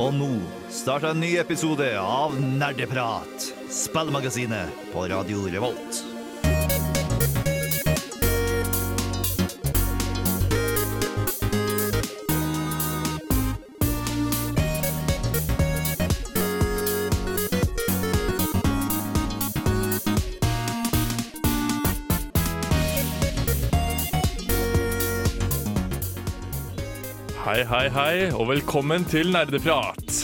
Og nå starter en ny episode av Nerdeprat, spillmagasinet på Radio Revolt. Hei, hei, og velkommen til Nerdeprat.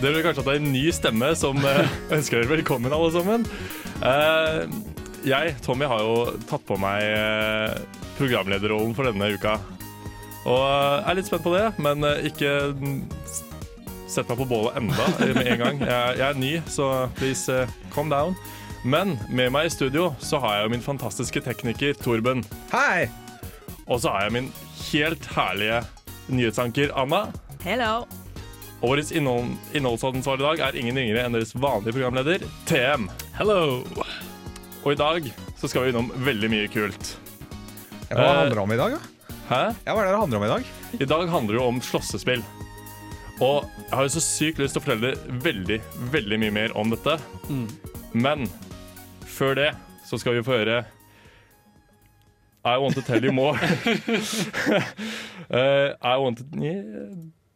Dere vil kanskje at det er en ny stemme som eh, ønsker dere velkommen, alle sammen. Eh, jeg, Tommy, har jo tatt på meg eh, programlederrollen for denne uka. Og er litt spent på det, men ikke mm, sett meg på bålet enda med en gang. Jeg, jeg er ny, så please calm down. Men med meg i studio så har jeg jo min fantastiske tekniker Torben. Hei! Og så har jeg min helt herlige nyhetsanker Anna. Hello. Årets innhold, innholdsansvar i dag er ingen yngre enn deres vanlige programleder, TM. Hello! Og i dag så skal vi innom veldig mye kult. Ja, hva Eh, handler det om i dag, da? Hæ? Ja, hva er det det handler om i dag? I dag handler det om slåssespill. Og jeg har jo så sykt lyst til å fortelle dere veldig, veldig mye mer om dette. Men før det så skal vi få høre I want to tell you more. uh, I want to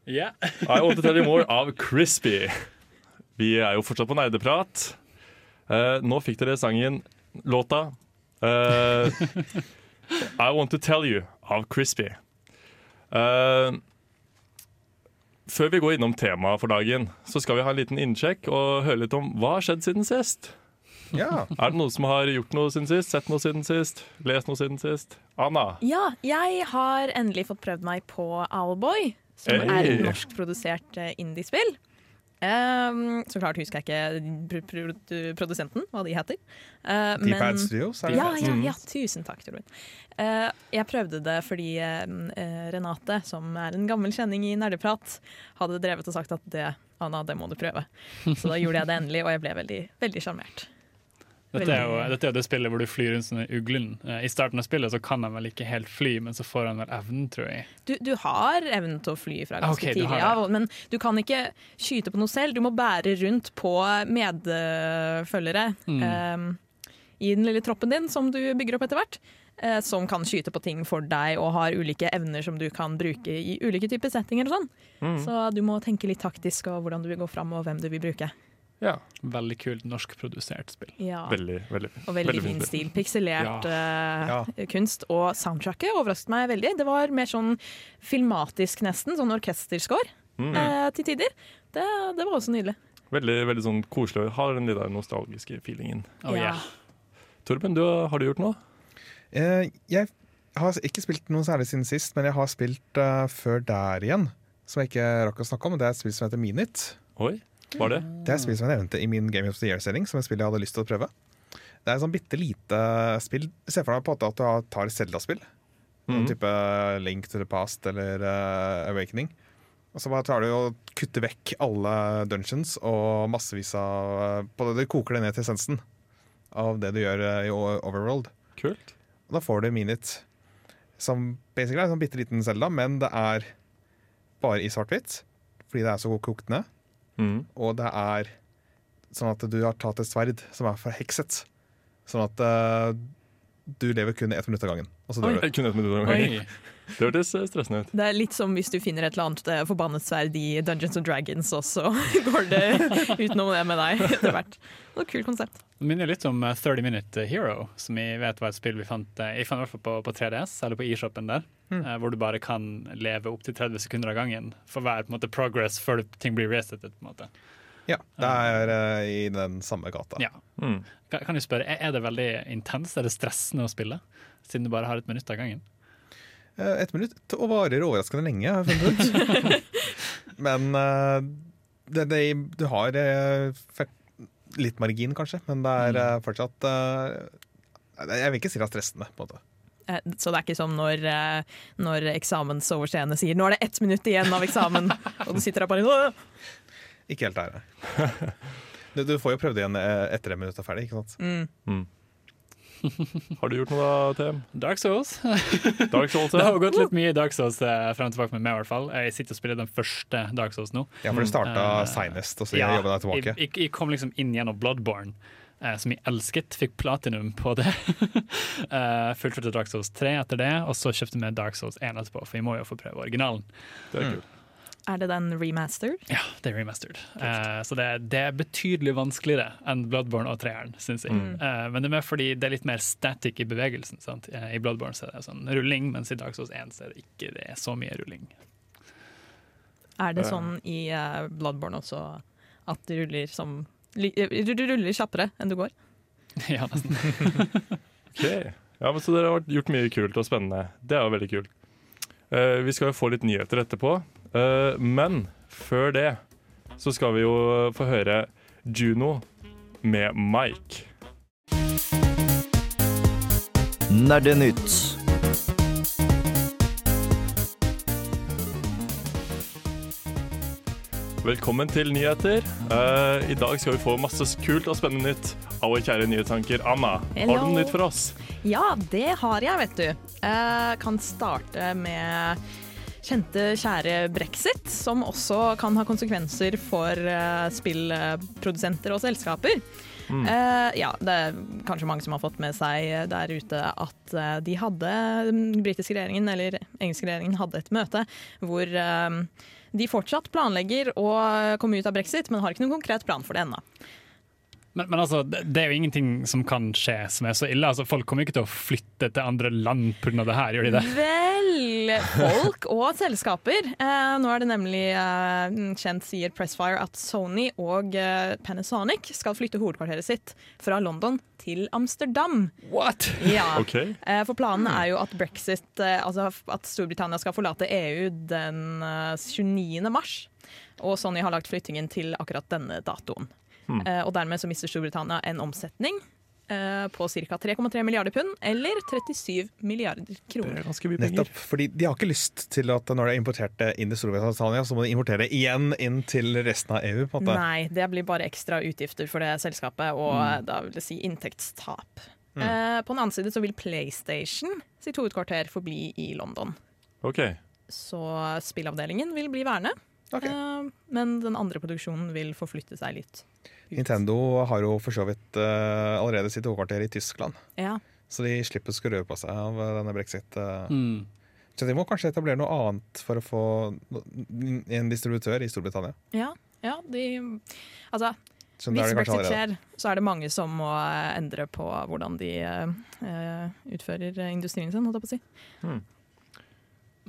yeah. I want to tell you more av Crispy. Vi er jo fortsatt på nerdeprat. Uh, nå fikk dere sangen, låta uh, I want to tell you av Crispy. Uh, før vi går innom temaet for dagen, så skal vi ha en liten innsjekk og høre litt om hva har skjedd siden sist. Ja. Er det noen som har gjort noe siden sist? Sett noe siden sist? Lest noe siden sist? Anna? Ja, jeg har endelig fått prøvd meg på Owlboy, som Hey. er et norskprodusert eh, indiespill. Um, så klart husker jeg ikke pro pro produsenten, hva de heter. Uh, D-Pad Studios, ja, ja, ja, tusen takk, Torben. Eh, jeg prøvde det fordi eh, Renate, som er en gammel kjenning i Nerdeprat, hadde drevet og sagt at det, Anna, det må du prøve. Så da gjorde jeg det endelig, og jeg ble veldig veldig sjarmert. Dette er, jo, dette er jo det spillet hvor du flyr rundt som en uglen. Eh, I starten av spillet så kan han vel ikke helt fly, men så får han vel evnen, tror jeg. Du, du har evnen til å fly fra ganske okay, tidlig av, men du kan ikke skyte på noe selv. Du må bære rundt på medfølgere Mm. um, i den lille troppen din, som du bygger opp etter hvert. Uh, som kan skyte på ting for deg og har ulike evner som du kan bruke i ulike typer settinger. og sånn. Mm. Så du må tenke litt taktisk og hvordan du vil gå fram og hvem du vil bruke. Ja, Veldig kult norskprodusert spill. Ja. veldig, veldig, Og veldig, veldig fin stil. Pikselert ja. uh, kunst. Og soundtracket overrasket meg veldig. Det var mer sånn filmatisk nesten, sånn orkesterscore Mm. uh, til tider. Det, det var også nydelig. Veldig, veldig sånn koselig. Har den litt der nostalgiske feelingen. Oh, yeah. Torben, du, har du gjort noe? Uh, jeg har ikke spilt noe særlig siden sist, men jeg har spilt før der igjen. Som jeg ikke rakk å snakke om. Det er et spill som heter Minit. Oi, var det? Det er spill som jeg nevnte i min Game of the Year-sending, som et spill jeg hadde lyst til å prøve. Det er et sånn bitte lite spill. Se for deg på at du tar Zelda-spill. Noen Mhm. type Link to the Past eller uh, Awakening. Og så bare tar du og kutter vekk alle dungeons og massevis av på det, Du koker det ned til essensen av det du gjør eh, i Overworld. Kult. Og da får du Minit, som basically er en sånn bitte liten Zelda, men det er bare i svart-hvitt. Fordi det er så kokt ned. Mm. Og det er sånn at du har tatt et sverd som er forhekset. Sånn at uh, du lever kun ett minutt av gangen. Og så dør du. Kun ett et minutt av gangen. Det hørtes eh, stressende ut. Det er litt som hvis du finner et eller annet eh, forbannet sverd i Dungeons and Dragons, og så går det utenom det med deg etter hvert. Det var et kult konsept. Det minner litt om eh, 30 Minute Hero, som jeg vet var et spill vi fant, eh, jeg fant i hvert fall på, på 3DS, eller på eShopen der. Mm. eh, Hvor du bare kan leve opptil 30 sekunder av gangen for hver på en måte, progress før ting blir resettet. på en måte. Ja, det er uh, i den samme gata. Ja. Mm. Kan, kan jeg spørre, er, er det veldig intenst? Er det stressende å spille? Siden du bare har et minutt av gangen? Eh, Ett minutt og varer overraskende lenge, har jeg funnet ut. men eh, det, det, du har eh, litt margin, kanskje, men det er eh, fortsatt Jeg vil ikke si det er stressende. på en måte. Så det er ikke som når, når eksamensoverseende sier 'nå er det ett minutt igjen av eksamen', og du sitter der bare «Åh!» Ikke helt der. nei. Du, du får jo prøvd igjen etter en minutt er ferdig. ikke sant? mm. Mm. Har du gjort noe da, TM? Dark Souls. Dark Souls, Det har gått litt mye Dark Souls eh, frem og tilbake med meg, i hvert fall. Jeg sitter og spiller den første Dark Souls nå. Ja, for du starta uh, seinest, og så jeg jobba deg tilbake. Jeg, jeg, jeg kom liksom inn gjennom Bloodborne, eh, som jeg elsket. Fikk platinum på det. uh, Fullførte Dark Souls 3 etter det, og så kjøpte vi Dark Souls 1 etterpå, for jeg må jo få prøve originalen. Det er kult. Er det den remastered? Ja, det er remastered. Uh, så det, det er betydelig vanskeligere enn Bloodborne og treeren, syns jeg. Eh, men det er mer fordi det er litt mer static i bevegelsen. Sant? Eh, I Bloodborne så er det sånn rulling, mens i Dark Souls 1 så er det ikke det er så mye rulling. Er det sånn i Bloodborne også at du ruller som Du du ruller kjappere enn du går? ja, nesten. Ok. Ja, men Så dere har gjort mye kult og spennende. Det er jo veldig kult. Uh, vi skal jo få litt nyheter etterpå, men før det så skal vi jo få høre Juno med Mike. Nerdenytt. Velkommen til nyheter. Uh, I dag skal vi få masse kult og spennende nytt av vår kjære nyhetsanker Anna. Har du noe nytt for oss? Ja, det har jeg, vet du. Uh, kan starte med kjente, kjære brexit, som også kan ha konsekvenser for eh, spillprodusenter og selskaper. Eh, ja, det er kanskje mange som har fått med seg der ute at eh, de hadde, den britiske regjeringen, eller engelske regjeringen, hadde et møte hvor uh, de fortsatt planlegger å komme ut av brexit, men har ikke noen konkret plan for det ennå. Men, men altså, det, det er jo ingenting som kan skje som er så ille. Altså, folk kommer ikke til å flytte til andre land pga. det her, gjør de det? Vel, folk og selskaper. Eh, nå er det nemlig eh, kjent, sier Pressfire, at Sony og eh, Panasonic skal flytte hovedkvarteret sitt fra London til Amsterdam. What?! Ja. Okay. Eh, for planen er jo at brexit, eh, altså at Storbritannia skal forlate EU den eh, 29. mars. Og Sony har lagt flyttingen til akkurat denne datoen. Hmm. Eh, og dermed så mister Storbritannia en omsetning eh, på ca. 3,3 milliarder pund, eller 37 milliarder Det kroner. er ganske mye penger. Nettopp, fordi De har ikke lyst til at når de har importert det inn til Storbritannia, så må de importere det igjen inn til resten av EU. på en måte. Nei, det blir bare ekstra utgifter for det selskapet, og mm. da vil det si inntektstap. Eh, på den annen side så vil PlayStation sitt hovedkvarter forbli i London. OK. Så spillavdelingen vil bli værende. Ok. Uh, men den andre produksjonen vil forflytte seg litt. ut. Nintendo har jo for så vidt uh, allerede sitt hovedkvarter i Tyskland, Ja. så de slipper å skrøve røre på seg av eh, denne brexit. Uh. Mm. Så de må kanskje etablere noe annet for å få en distributør i Storbritannia. ja, ja, de Altså, Så hvis brexit allerede. skjer, så er det mange som må endre på hvordan de utfører industrien sin, holdt jeg på å si.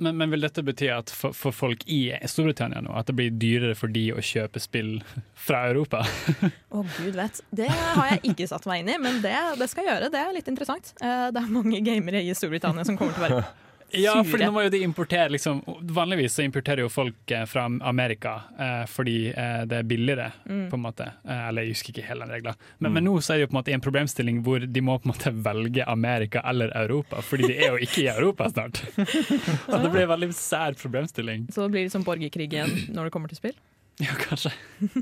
Men, men vil dette bety at for, for folk i Storbritannia nå, at det blir dyrere for de å kjøpe spill fra Europa? Å, gud vet. Det har jeg ikke satt meg inn i, men det, det skal jeg gjøre. Det er litt interessant. Eh, Det er mange gamere i Storbritannia som kommer til å være Ja, for nå må jo de importere liksom, Vanligvis så importerer jo folk eh, fra Amerika eh, fordi eh, det er billigere, på en måte. Eh, eller jeg husker ikke hele den regla. Men, men nå så er det jo på en måte en problemstilling hvor de må på en måte velge Amerika eller Europa, fordi de er jo ikke i Europa snart. så det blir en veldig sær problemstilling. Så det blir sånn borgerkrig igjen når det kommer til spill. Ja, kanskje.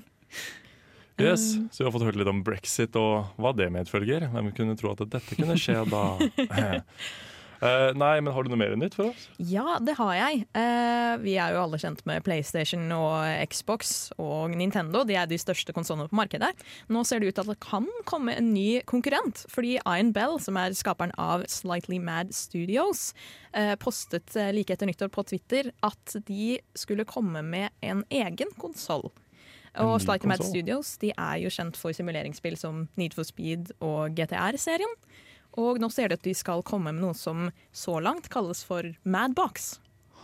Yes, Så vi har fått hørt litt om brexit og hva det medfølger. Hvem kunne tro at dette kunne skje da? Eh, nei, men har du noe mer nytt for oss? Ja, det har jeg. Uh, vi er jo alle kjent med PlayStation og Xbox og Nintendo. De er de største konsollene på markedet. Nå ser det ut til at det kan komme en ny konkurrent. Fordi Iron Bell, som er skaperen av Slightly Mad Studios, uh, postet like etter nyttår på Twitter at de skulle komme med en egen konsoll. Og Slightly Mad? Studios de er jo kjent for simuleringsspill som Need for Speed og GTR-serien. Og nå ser det at de skal komme med noe som så langt kalles for Madbox.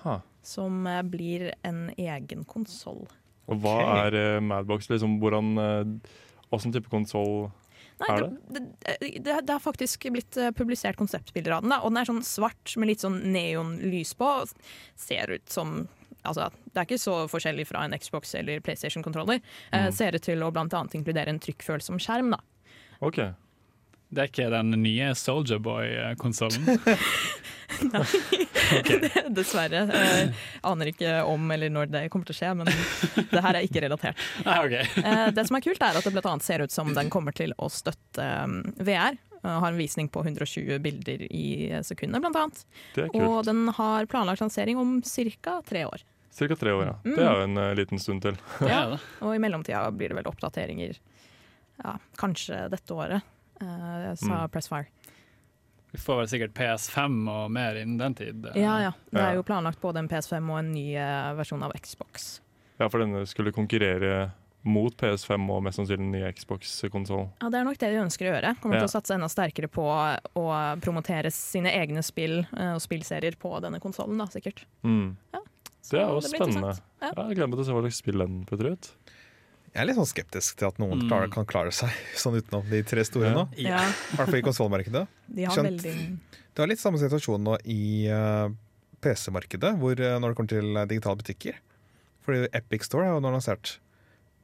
Ha. Som eh, blir en egen konsoll. Og hva okay. er eh, Madbox? Liksom, hvordan, uh, Åssen type konsoll Nei, Er det, det, det, det har faktisk blitt eh, publisert konseptbilder av den. Da, og den er sånn svart med litt sånn neonlys på. og Ser ut som Altså, det er ikke så forskjellig fra en Xbox eller PlayStation-kontroller. Eh, ser ut til å blant annet inkludere en trykkfølsom skjerm. da. OK. Det er ikke den nye Soldier Boy-konsollen. Dessverre. Jeg aner ikke om eller når det kommer til å skje, men det her er ikke relatert. Nei, ok. Eh, Det som er kult, er at det annet ser ut som den kommer til å støtte um, VR. Eh, Har en visning på 120 bilder i sekundet. Er Og den har planlagt lansering om ca. tre år. Cirka tre år, ja. Mm. Det er jo en eh, liten stund til. Ja. Og i mellomtida blir det vel oppdateringer ja, kanskje dette året, sa Mm. Pressfire. Vi får vel sikkert PS5 og mer innen den tid. Ja, ja. Det er jo planlagt både en PS5 og en ny eh, versjon av Xbox. Ja, for denne skulle konkurrere mot PS5 og mest sannsynlig den nye Xbox-konsoll. Ja, Det er nok det de ønsker å gjøre. Kommer Ja. til å satse enda sterkere på å promotere sine egne spill eh, og spillserier på denne konsollen, da, sikkert. Mm. Ja, Det er jo blir spennende. Ja. Ja, jeg gleder meg til å se hva slags spill den putter ut. Jeg er litt sånn skeptisk til at noen Mm. klarer, kan klare seg sånn utenom de tre store Ja. nå. Ja, I hvert fall i konsollmarkedet. de har Skjønt. veldig Du har litt samme situasjon nå i uh, PC-markedet, hvor uh, når det kommer til eh, digitale butikker. Fordi Epic Store er jo nå lansert.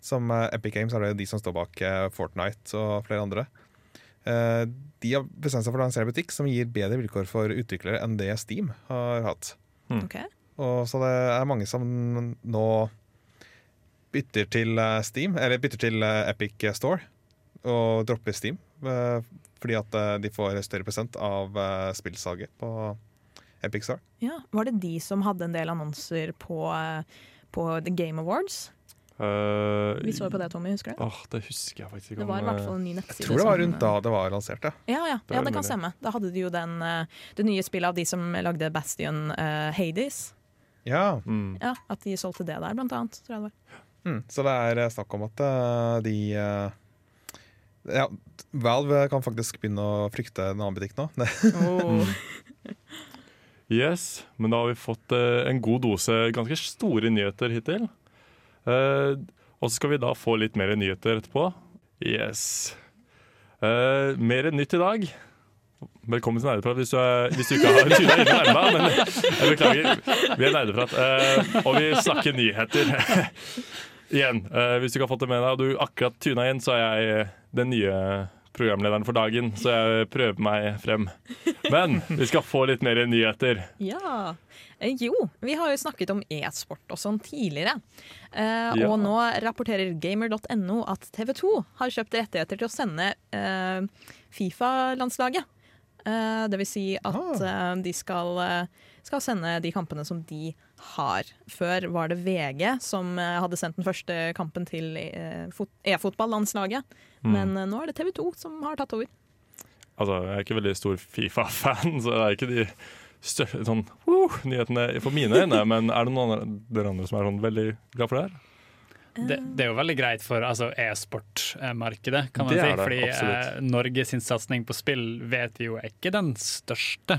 Som uh, Epic Games er det de som står bak eh, Fortnite og flere andre. Eh, de har bestemt seg for å lansere butikk som gir bedre vilkår for utviklere enn det Steam har hatt. OK. Og så det er mange som nå bytter til eh, Steam, eller bytter til eh, Epic Store og dropper Steam. eh, Fordi at de får større prosent av spillsalget på Epic Store. Ja, Var det de som hadde en del annonser på, på The Game Awards? Uh, Vi så på det, Tommy, husker du? Åh, det husker jeg faktisk ikke. Det var i hvert fall en ny nettside. Jeg tror det var rundt da det var lansert, ja. Ja, ja, Det ja, det kan stemme. Da hadde de jo den, det nye spillet av de som lagde Bastion uh, Hades. ja. Mm. Ja, At de solgte det der, blant annet. Tror jeg det var. Mm. Så det er eh, snakk om at eh, de eh, Ja, Valve kan faktisk begynne å frykte en annen butikk nå. oh. Yes, men da har vi fått en god dose ganske store nyheter hittil. Eh, og så skal vi da få litt mer nyheter etterpå. Yes. Eh, mer nytt i dag. Velkommen til Nerdeprat hvis du, er, hvis du ikke har tuna inn ennå. Men jeg beklager. Vi er Nerdeprat, eh, og vi snakker nyheter. Igjen, eh, hvis du ikke har fått det med deg og du akkurat tuna inn, så er jeg eh, den nye programlederen for dagen, så jeg prøver meg frem. Men vi skal få litt mer nyheter. Ja. Eh, Jo, vi har jo snakket om e-sport og sånn tidligere. Eh, Ja. Og nå rapporterer gamer.no at TV 2 har kjøpt rettigheter til å sende eh, Fifa-landslaget. Eh, det vil si at eh, de skal, skal sende de kampene som de har. Før var det VG som eh, hadde sendt den første kampen til eh, e-fotballandslaget. Mm. Men eh, nå er det TV 2 som har tatt over. Altså, jeg er ikke veldig stor Fifa-fan, så det er ikke de større sånn, uh, nyhetene for mine øyne. Men er det noen av dere andre som er sånn veldig glad for det her? Det, det er jo veldig greit for altså, e-sportmarkedet, kan man Det si. det, fordi eh, Norges satsing på spill vet vi jo er ikke den største.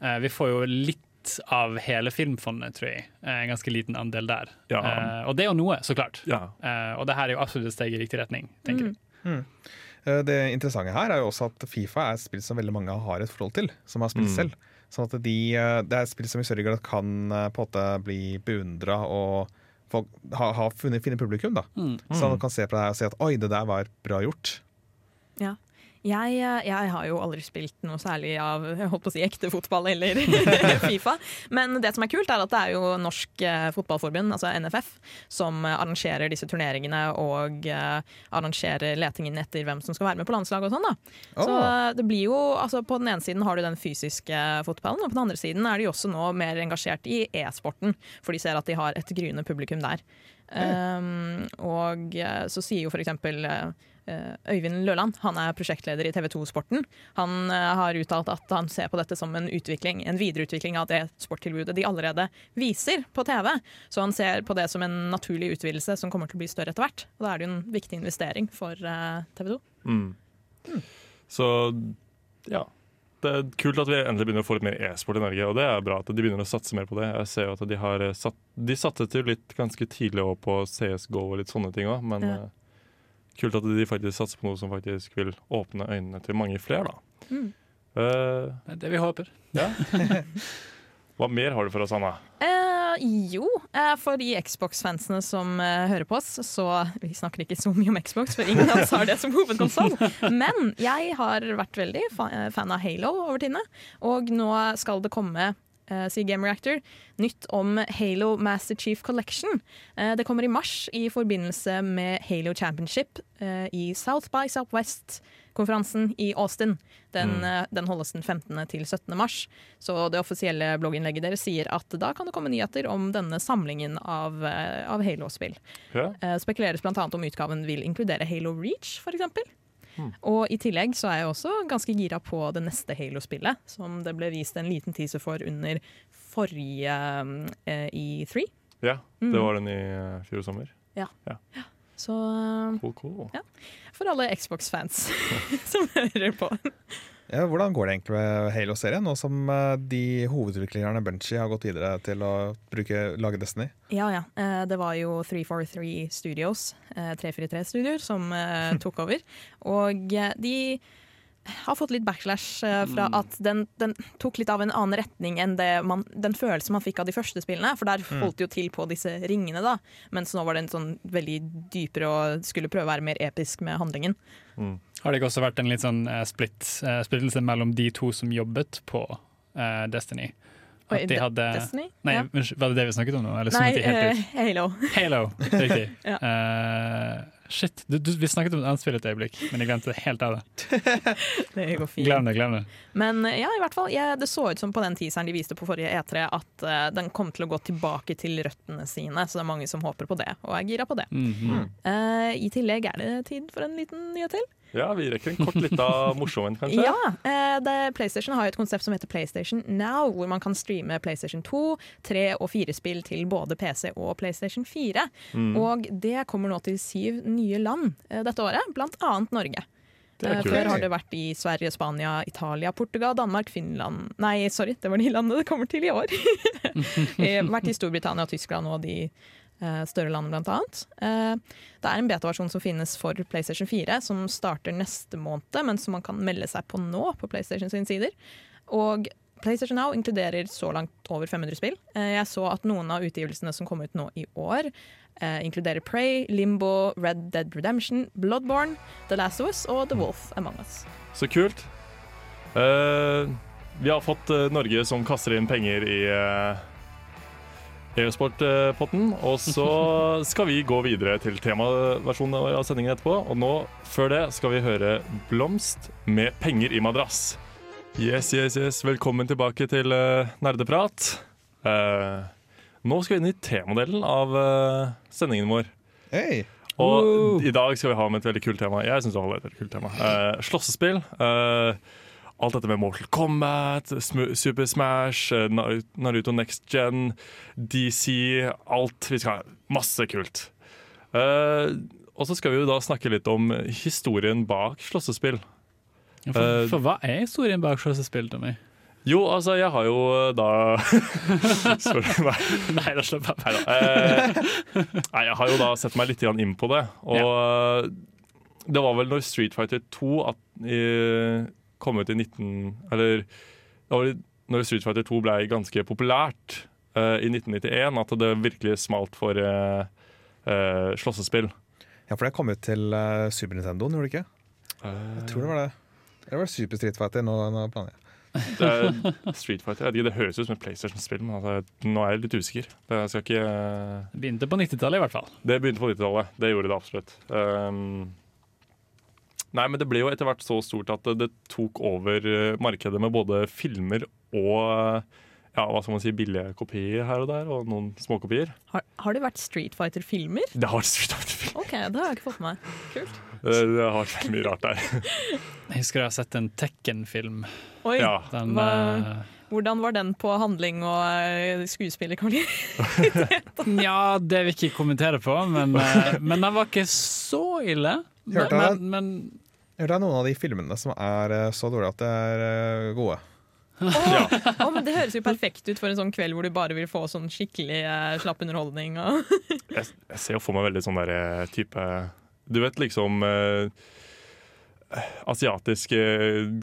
Eh, vi får jo litt av hele Filmfondet, tror jeg. Eh, En ganske liten andel der. Ja. Uh, og det er jo noe, så klart. Ja. Uh, og det her er jo absolutt et steg i riktig retning, tenker jeg. Mm. Det interessante her er jo også at Fifa er et spill som veldig mange har et forhold til, som har spilt Mm. selv. Sånn at de, Det er et spill som i større grad kan på en måte bli beundra og folk ha, har funnet, fine publikum. da Mm. Så man kan se på det her og si at oi, det der var bra gjort. Ja. Jeg, eh, jeg har jo aldri spilt noe særlig av jeg holdt på å si, ekte fotball eller Fifa. Men det som er kult, er at det er jo Norsk eh, Fotballforbund, altså NFF, som eh, arrangerer disse turneringene og arrangerer letingen etter hvem som skal være med på landslaget og sånn. da. Så eh, det blir jo, altså På den ene siden har du den fysiske fotballen, og på den andre siden er de også nå mer engasjert i e-sporten, for de ser at de har et gryende publikum der. Um, og så sier jo for eksempel Øyvind Løland, han er prosjektleder i TV 2-sporten. Han eh, har uttalt at han ser på dette som en utvikling, en videreutvikling av det sporttilbudet de allerede viser på TV. Så han ser på det som en naturlig utvidelse som kommer til å bli større etter hvert. Og da er det jo en viktig investering for eh, TV 2. Mm. Så ja. Det er kult at vi endelig begynner å få litt mer e-sport i Norge, og det er bra at de begynner å satse mer på det. Jeg ser jo at De har eh, satt, de satset jo litt ganske tidlig på CSGO og litt sånne ting òg, men Ja. Kult at de faktisk satser på noe som faktisk vil åpne øynene til mange flere. da. Mm. Uh, Det er det vi håper. ja. Hva mer har du for oss, Anna? Uh, jo, uh, for de Xbox-fansene som hører på oss, så Vi snakker ikke så mye om Xbox, for ingen av oss har det som hovedkonsoll. Men jeg har vært veldig fa fan av Halo over tidene. Og nå skal det komme sier Game Reactor, nytt om Halo Master Chief Collection. Eh, det kommer i mars i forbindelse med Halo Championship eh, i South by Southwest-konferansen i Austin. Den, Mm. eh, den holdes den 15. til 17. mars. Så det offisielle blogginnlegget deres sier at da kan det komme nyheter om denne samlingen av, eh, av Halo-spill. Ja. Eh, spekuleres bl.a. om utgaven vil inkludere Halo Reach, f.eks. Hmm. Og i tillegg så er jeg også ganske gira på det neste Halo-spillet, som det ble vist en liten teaser for under forrige eh, E3. ja, Mm. det var den i eh, fjor sommer. Så eh, Cool, cool. for alle Xbox-fans som hører på. Ja, hvordan går det egentlig med Halo-serien, nå som eh, de hovedutviklerne Bunchy har gått videre til å bruke, lage Destiny? Ja, ja. Eh, det var jo 343 Studios, eh, 343 Studios, som eh, tok over. Og eh, de har fått litt backlash eh, fra at den, den tok litt av en annen retning enn det man, den følelsen man fikk av de første spillene. For der holdt de jo til på disse ringene, da. Mens nå var det en sånn veldig dypere og skulle prøve å være mer episk med handlingen. Mm. Har det ikke også vært en litt sånn eh, splitt, eh, splittelse mellom de to som jobbet på uh, Destiny? At de De- hadde Destiny? Nei, Ja. var det det vi snakket om nå? Eller Nei, eh, Halo. Halo, riktig. Ja. Eh, shit, du, du, vi snakket om et annet spill et øyeblikk, men jeg glemte det helt av det. Det går fint. Glem det, glem det. Men eh, ja, i hvert fall, ja, det så ut som på den teaseren de viste på forrige E3 at uh, den kom til å gå tilbake til røttene sine, så det er mange som håper på det, og er gira på det. Mhm. uh, I tillegg er det tid for en liten nyhet til. Ja, vi rekker en kort lita morsom en, kanskje. Ja, eh, det, PlayStation har jo et konsept som heter PlayStation Now, hvor man kan streame PlayStation 2, 3 og 4-spill til både PC og PlayStation 4. Mm. Og det kommer nå til syv nye land eh, dette året, blant annet Norge. Eh. Før har det vært i Sverige, Spania, Italia, Portugal, Danmark, Finland Nei, sorry, det var de landene det kommer til i år. Vært i Storbritannia, Tyskland og de større land, annet. Eh, det er en beta-versjon som finnes for PlayStation 4, som starter neste måned, men som man kan melde seg på nå på PlayStation sine sider. Og PlayStation Now inkluderer så langt over 500 spill. Eh, jeg så at noen av utgivelsene som kom ut nå i år, eh, inkluderer Prey, Limbo, Red Dead Redemption, Bloodborne, The Last of Us og The Wolf Among Us. Så kult. Uh, vi har fått eh, Norge som kaster inn penger i uh, EU-sportpotten. Og så skal vi gå videre til temaversjonen av sendingen etterpå. Og nå, før det, skal vi høre Blomst med 'Penger i madrass'. Yes, yes, yes. Velkommen tilbake til uh, Nerdeprat. Uh, nå skal vi inn i T-modellen av uh, sendingen vår. Hey. Og i dag skal vi ha med et veldig kult tema. Jeg synes det var et veldig kult tema. Eh, slåssespill. eh, alt dette med Mortal Kombat, Super Smash, eh, Naruto Next Gen, DC, alt. Vi skal ha masse kult. Eh, og så skal vi jo da snakke litt om historien bak slåssespill. For, Eh, for hva er historien bak slåssespill, Tommy? Jo, altså, jeg har jo da Sorry. Nei. Nei, da slapp av. Nei, jeg har jo da sett meg litt inn på det. Og det var vel når Street Fighter 2 at, i, kom ut i 19... Eller det var når Street Fighter 2 ble ganske populært uh, i 1991, at det virkelig smalt for uh, uh, slåssespill. Ja, for det kom ut til uh, Super Nintendo, gjorde det ikke? Jeg tror det var det. Eller var det Super Street Fighter? Nå, nå planer jeg. Det er Street Fighter, jeg vet ikke, det høres ut som et PlayStation-spill, men altså, nå er jeg litt usikker. Det, skal ikke... Begynte på 90-tallet, i hvert fall. Det begynte på 90-tallet. Det gjorde det absolutt. Um, nei, men det ble jo etter hvert så stort at det, det tok over eh, markedet med både filmer og eh, ja, hva skal man si, billige kopier her og der, og noen småkopier. Har, har det vært Street Fighter-filmer? Det har vært Street Fighter-filmer. OK, det har jeg ikke fått med meg. Kult. Det, det har vært mye rart der. Jeg husker jeg har sett en Tekken-film. Oi, Ja. Den, Hva- eh, Hvordan var den på handling og skuespillerkvalitet? ja, det vil jeg ikke kommentere på, men, eh, men den var ikke så ille. Hørte Men, men, Hørte det er noen av de filmene som er eh, så dårlige at de er gode. gode. Ja. oh, men det høres jo perfekt ut for en sånn kveld hvor du bare vil få sånn skikkelig eh, slapp underholdning. Og Jeg, jeg ser jo for meg veldig sånn der eh, type Du vet liksom eh, Asiatiske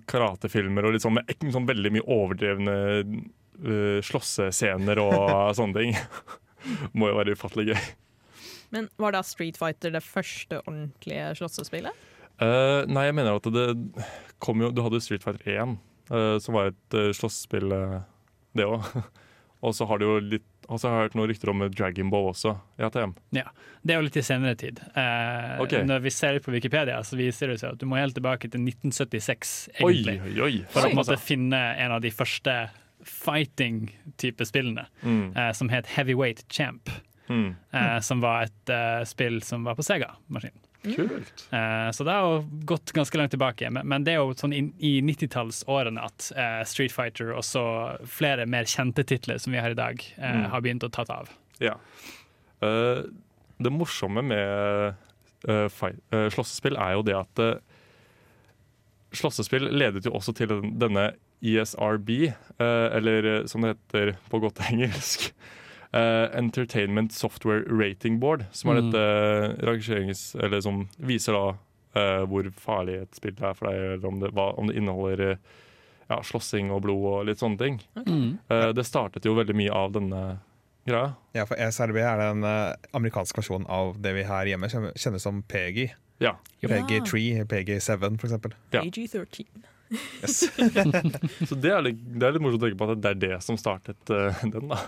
karatefilmer og litt sånn med sånn veldig mye overdrevne eh, slåssescener og sånne ting. Må jo være ufattelig gøy. Men var da Street Fighter det første ordentlige slåssespillet? Eh, nei, jeg mener at det kom jo Du hadde Street Fighter 1, uh, som var et uh, eh, det òg. Og så har du jo litt Og så har jeg hørt noen rykter om Dragon Ball også. Ja, ATM. Ja, Det er jo litt i senere tid. Eh, okay. Når vi ser litt på Wikipedia, så viser det seg at du må helt tilbake til 1976, Oi, egentlig. oi, oi. For å Altså. finne en av de første fighting-type spillene, Mm, eh, som het Heavyweight Champ. mm. Eh, som var et eh, spill som var på Sega-maskin. Kult. Uh, så det har jo gått ganske langt tilbake. Men, men det er jo sånn i, i 90-tallsårene at uh, Street Fighter og så flere mer kjente titler som vi har i dag, uh, Mm. har begynt å ta av. Ja. Det morsomme med slåssespill er jo det at slåssespill ledet jo også til denne ESRB, eller som det heter på godt engelsk, eh, Entertainment Software Rating Board, som er Mm. dette rangerings... Eller som viser da uh, hvor farlig et spill er for deg, eller om det, hva, om det inneholder eh, ja, slåssing og blod og litt sånne ting. Mm. Uh, det startet jo veldig mye av denne greia. Ja, for ESRB er den eh, amerikanske versjonen av det vi her hjemme kjenner, som PG. Ja. PG3, PG7 for eksempel. Ja. AG13. Yes. Så det er, litt, det er litt morsomt å tenke på at det er det som startet uh, den, da.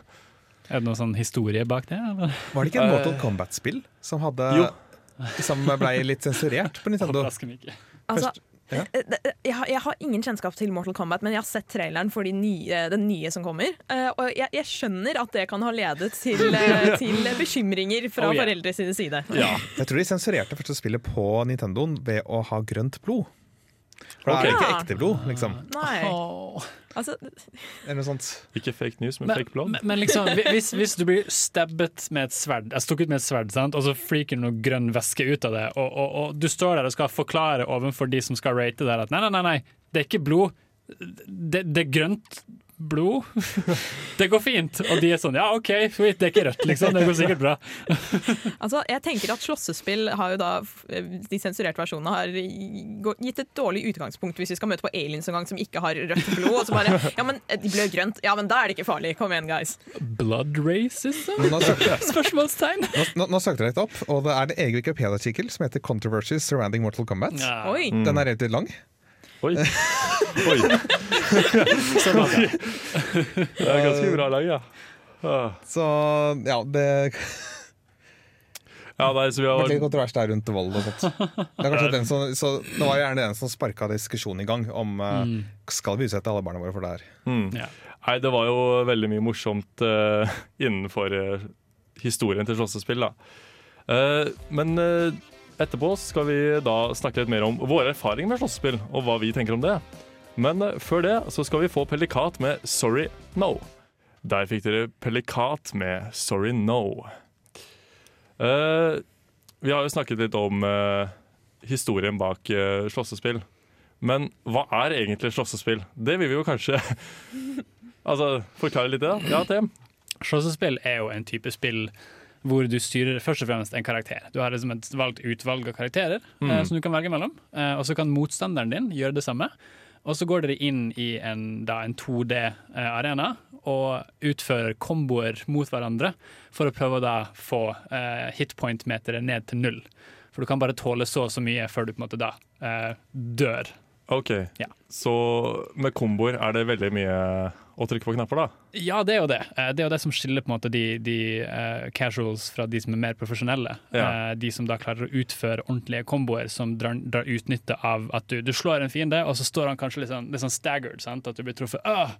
Er det noen sånn historie bak det? Eller? Var det ikke en Eh, Mortal Kombat-spill som, hadde, Jo. som ble litt sensurert på Nintendo? Altså, Først- ja. eh, jeg, har, jeg har ingen kjennskap til Mortal Kombat, men jeg har sett traileren for de nye, den nye som kommer. Eh, og jeg, jeg skjønner at det kan ha ledet til, eh, til bekymringer fra Oh, yeah. foreldre sine side. Jeg tror de sensurerte første spillet på Nintendoen ved å ha grønt blod. For det okay. er ikke ekte blod, liksom. Nei, Åh. Altså Eller noe sånt. Ikke fake news, men, Men, fake blod. men, men liksom, hvis, hvis du blir stabbet med et sverd, jeg stukket med et sverd, sant? og så flyker det noe grønn væske ut av det, og, og, og du står der og skal forklare overfor de som skal rate der at nei, nei, nei, nei det er ikke blod, det, det er grønt blod. Det går fint. Og de er sånn ja, OK, det er ikke rødt, liksom. Det går sikkert bra. Altså, jeg tenker at slåssespill har jo da De sensurerte versjonene har gitt et dårlig utgangspunkt hvis vi skal møte på aliens en gang som ikke har rødt blod. Og så bare Ja, men de blør grønt. Ja, men da er det ikke farlig. Kom igjen, guys. Blood racism? Nå, Spørsmålstegn. nå, nå, nå søkte jeg litt opp, og det er en egen Wikipedia-artikkel som heter 'Controversies Surrounding Mortal Kombat'. Ja. Den er relativt lang. Oi. Oi. Sånn var det. Det er ganske bra lag, ja. Ah. Så ja, det Ja, nei, så vi har vært litt kontrovers der rundt vold og sånt. Det, er den som, så det var gjerne den som sparka diskusjonen i gang om mm. skal vi utsette alle barna våre for det her. mm. Ja. Nei, det var jo veldig mye morsomt uh, innenfor uh, historien til slåssespill, da. Uh, men eh, etterpå skal vi da snakke litt mer om våre erfaringer med slåssespill, og hva vi tenker om det. Men eh, før det så skal vi få Pellikat med 'Sorry No'. Der fikk dere Pellikat med 'Sorry No'. Uh, vi har jo snakket litt om uh, historien bak uh, slåssespill. Men hva er egentlig slåssespill? Det vil vi jo kanskje altså, forklare litt. da. ja Tem? Slåssespill er jo en type spill hvor du styrer først og fremst en karakter. Du har liksom et valgt utvalg av karakterer eh, som du kan velge mellom. Eh, og så kan motstanderen din gjøre det samme. Og så går dere inn i en, da, en 2D-arena og utfører komboer mot hverandre for å prøve å da få eh, hitpoint-meteret ned til null. For du kan bare tåle så og så mye før du på en måte da eh, dør. OK. Ja. Så med komboer er det veldig mye å trykke på knapper, da? Ja, det er jo det. Eh, Det er jo det som skiller på en måte de, de uh, casuals fra de som er mer profesjonelle. Ja. Uh, de som da klarer å utføre ordentlige komboer som drar, drar utnytte av at du, du slår en fiende, og så står han kanskje litt sånn, litt sånn staggered, sant? at du blir truffet. «Åh!»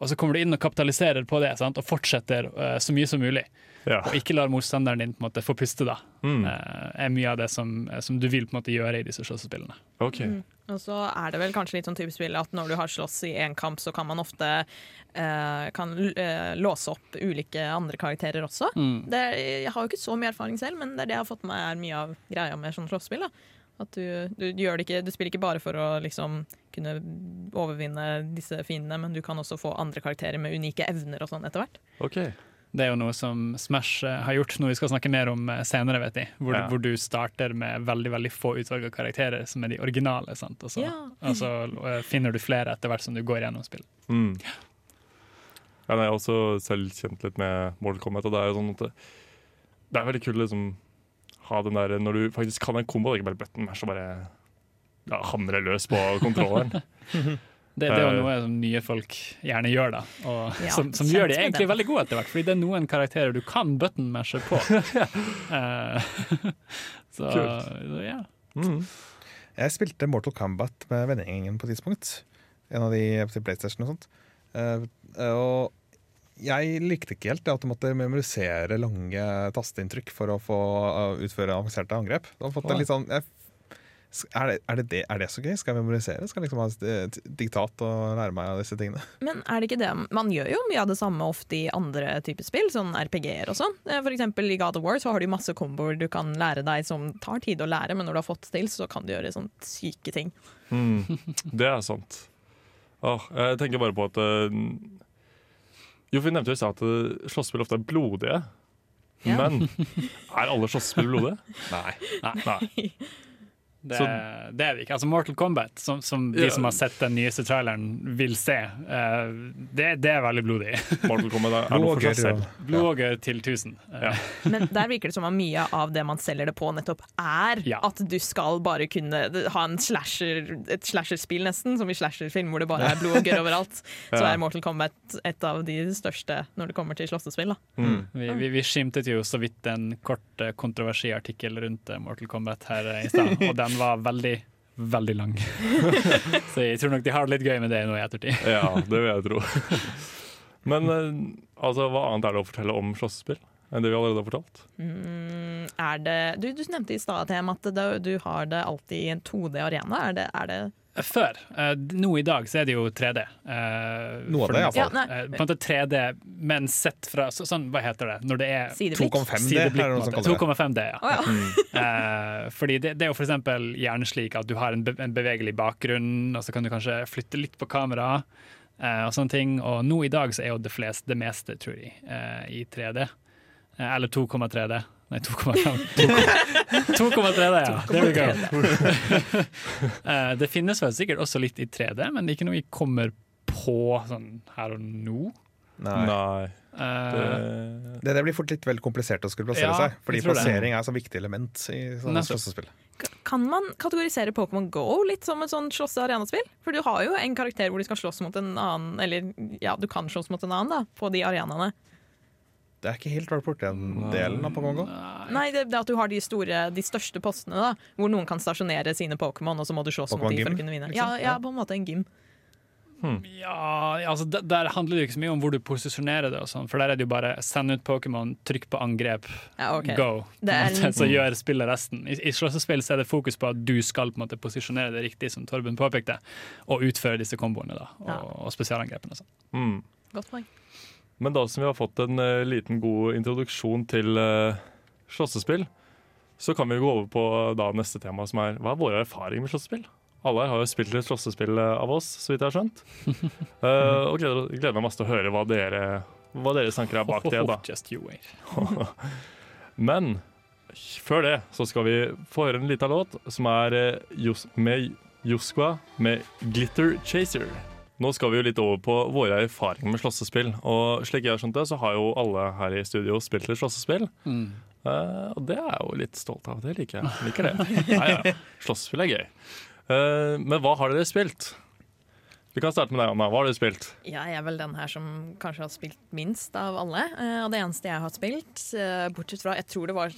Og så kommer du inn og kapitaliserer på det sant? og fortsetter uh, så mye som mulig. Ja. Og ikke lar motstanderen din på en måte få puste, da. Mm. Eh, er mye av det som, som du vil på en måte gjøre i disse slåssespillene. OK. Og så er det vel kanskje litt sånn typisk spill at når du har slåss i én kamp, så kan man ofte eh, kan, eh, låse opp ulike andre karakterer også. Mm. Det, jeg har jo ikke så mye erfaring selv, men det er det jeg har fått med meg er mye av greia med sånne slåssespill. At du, du, gjør det ikke, du spiller ikke bare for å liksom kunne overvinne disse fiendene, men du kan også få andre karakterer med unike evner og sånn etter hvert. ok. Det er jo noe som Smash eh, har gjort, noe vi skal snakke mer om eh, senere, vet jeg. Hvor, Ja. hvor du starter med veldig veldig få utvalg av karakterer, som er de originale. Sant? Og så, Ja. og så eh, finner du flere etter hvert som du går gjennom spillet. Mm. Ja, jeg har også selv kjent litt med Mortal Kombat, og det er jo sånn at det, det er veldig kult liksom, ha den der når du faktisk kan en kombo, og ikke bare button mash og bare ja, hamre løs på kontrolleren. Det, det er jo Eh. noe som nye folk gjerne gjør, da. Og Ja, som, som gjør de egentlig veldig gode etter hvert, fordi det er noen karakterer du kan button-mashe på. Eh, så så ja. Mm. Jeg spilte Mortal Kombat med vennegjengen på et tidspunkt. En av de til PlayStation og sånt. Eh, og jeg likte ikke helt det at du måtte memorisere lange tasteinntrykk for å få utføre avanserte angrep. Da har fått litt sånn, jeg, er, det, er, det det, er det så gøy? Skal jeg memorisere? Skal jeg liksom ha diktat og lære meg av disse tingene? Men er det ikke det Man gjør jo mye av det samme ofte i andre typer spill, sånn RPG-er og sånn. Eh, For eksempel i God of War så har du masse komboer du kan lære deg som tar tid å lære, men når du har fått til, så kan du gjøre sånne syke ting. Mm. Det er sant. Åh, jeg tenker bare på at eh, Jo, vi nevnte jo i stad at slåsspill ofte er blodige. Ja. Men er alle slåsspill blodige? Nei. Nei. Nei. Det, Så- det er det ikke. Altså Mortal Kombat, som, som de Ja. som har sett den nyeste traileren, vil se, uh, det, det er veldig blodig. Mortal Kombat er, er noe for seg selv. Blodåger Blod til 1000. Eh, Ja. Men der virker det som om mye av det man selger det på, nettopp er Ja. at du skal bare kunne ha en slasher, et slasherspill, nesten, som i slasherfilm, hvor det bare er blodåger overalt. Så er Mortal Kombat et av de største når det kommer til slåssespill. Mm. Vi, vi, vi skimtet jo så vidt en kort kontroversiell artikkel rundt eh, Mortal Kombat her eh, i stad, den var veldig, veldig lang. så jeg tror nok de har det litt gøy med det nå i ettertid. Ja, det vil jeg tro. Men eh, altså, hva annet er det å fortelle om slåssespill enn det vi allerede har fortalt? Mm, er det, du, du nevnte i stad at det, du har det alltid i en 2D-arena. Er er det Før. eh, nå i dag så er det jo 3D. eh, Noe av det, iallfall. Ja. Eh, på en måte 3D, men sett fra så, sånn, Hva heter det? Når det er 2,5D sideblikk, er det på noen som en måte. kaller det. 2,5D, ja. Oh, ja. Eh, fordi det, det er jo for eksempel gjerne slik at du har en, be en bevegelig bakgrunn, og så kan du kanskje flytte litt på kamera. eh, og sånne ting. Og nå i dag så er jo det fleste, det meste, tror jeg, i 3D. Eh, eller 2,3D. Nei, 2,5. 2,3D, ja. There we go. Eh, det finnes vel sikkert også litt i 3D, men det er ikke noe vi kommer på sånn her og nå. Nei. Nei. Uh, Det, Det, det blir fort litt vel komplisert å skulle plassere Ja, seg. Fordi plassering det. er så viktig element i sånne slåssespill. Kan man kategorisere Pokémon Go litt som et sånn slåsse-arenaspill? For du har jo en karakter hvor du skal slåss mot en annen, eller ja, du kan slåss mot en annen da, på de arenaene. Det er ikke helt vært borti den delen av Pokémon GO. Nei, det, det at du har de, store, de største postene, da, hvor noen kan stasjonere sine Pokémon, og så må du slåss mot dem for å kunne vinne. liksom? Ja, ja, på en måte en gym. Ja, altså der, der handler det jo ikke så mye om hvor du posisjonerer det, og sånn, for der er det jo bare send ut Pokémon, trykk på angrep, Ja, okay. go. En måte, så gjør spillet resten. I, i slåssespill er det fokus på at du skal på en måte posisjonere det riktig, som Torben påpekte, og utføre disse komboene da, og, Ja. og spesialangrepene. og sånn. mm. Godt poeng. Men da som vi har fått en uh, liten god introduksjon til uh, slåssespill, så kan vi gå over på eh, da neste tema, som er hva er våre erfaringer med slåssespill? Alle her har jo spilt litt slåssespill av oss, så vidt jeg har skjønt. Uh, og gleder, gleder meg masse til å høre hva dere, hva deres tanker er bak det. da. Just you wait. Men før det så skal vi få høre en liten låt som er Jos med Joskva med 'Glitter Chaser'. Nå skal vi jo litt over på våre erfaringer med slåssespill. Og slik jeg har skjønt det, så har jo alle her i studio spilt litt slåssespill. Mm. Uh, og det er jeg jo litt stolt av. Det liker jeg. Liker det. Ja, ja. Slåssespill er gøy. Uh, men hva har dere spilt? Vi kan starte med deg, Anna. Hva har du spilt? Jeg er vel den her som kanskje har spilt minst av alle. Uh, og det eneste jeg har spilt, bortsett fra Jeg tror det var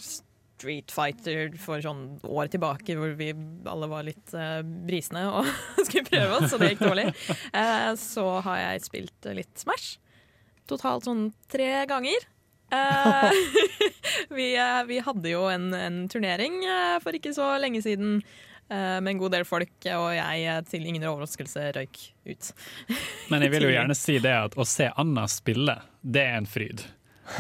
Street Fighter for sånn år tilbake, hvor vi alle var litt uh, brisne og skulle prøve oss, så det gikk dårlig. Uh, så har jeg spilt eh, litt Smash. Totalt sånn tre ganger. Uh, vi, eh, vi hadde jo en, en turnering eh, for ikke så lenge siden. eh, Med en god del folk, og jeg eh, til ingen overraskelse røyk ut. Men jeg vil jo gjerne si det at å se Anna spille, det er en fryd.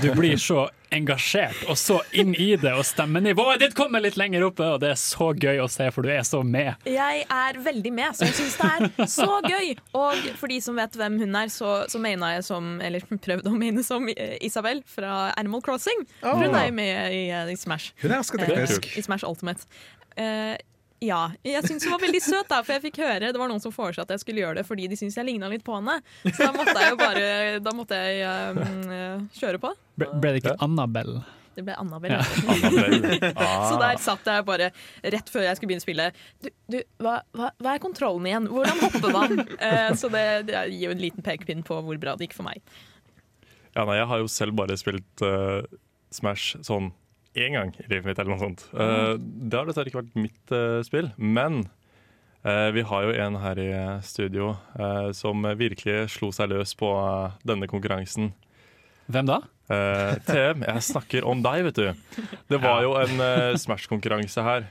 Du blir så engasjert og så inn i det, og stemmenivået ditt kommer litt lenger oppe, og det er så gøy å se, for du er så med. Jeg er veldig med, så jeg syns det er så gøy. Og for de som vet hvem hun er, så, så mener jeg som Eller prøvde å mene som eh, Isabel fra Animal Crossing. Hun er jo med i, eh, i Smash. Hun er ganske Eh, teknisk. I Smash Ultimate. Ja. Jeg syns hun var veldig søt, da, for jeg fikk høre Det var noen som foreslo at jeg skulle gjøre det fordi de syntes jeg ligna litt på henne. Så da måtte jeg jo bare Da måtte jeg um, eh, kjøre på. Ble, ble det ikke Annabelle? Det ble Annabelle. Ja. Annabelle. Så Ah. der satt jeg bare rett før jeg skulle begynne å spille. Du, du hva, hva, hva er kontrollen igjen? Hvordan hopper man? Eh, så det, det gir jo en liten pekepinn på hvor bra det gikk for meg. Ja, nei, jeg har jo selv bare spilt uh, Smash sånn én gang i livet mitt, eller noe sånt. Eh, det har dessverre ikke vært mitt eh, spill, men eh, vi har jo en her i studio som virkelig slo seg løs på denne konkurransen. Hvem da? Uh, TM, jeg snakker om deg, vet du. Det var jo en uh, Smash-konkurranse her.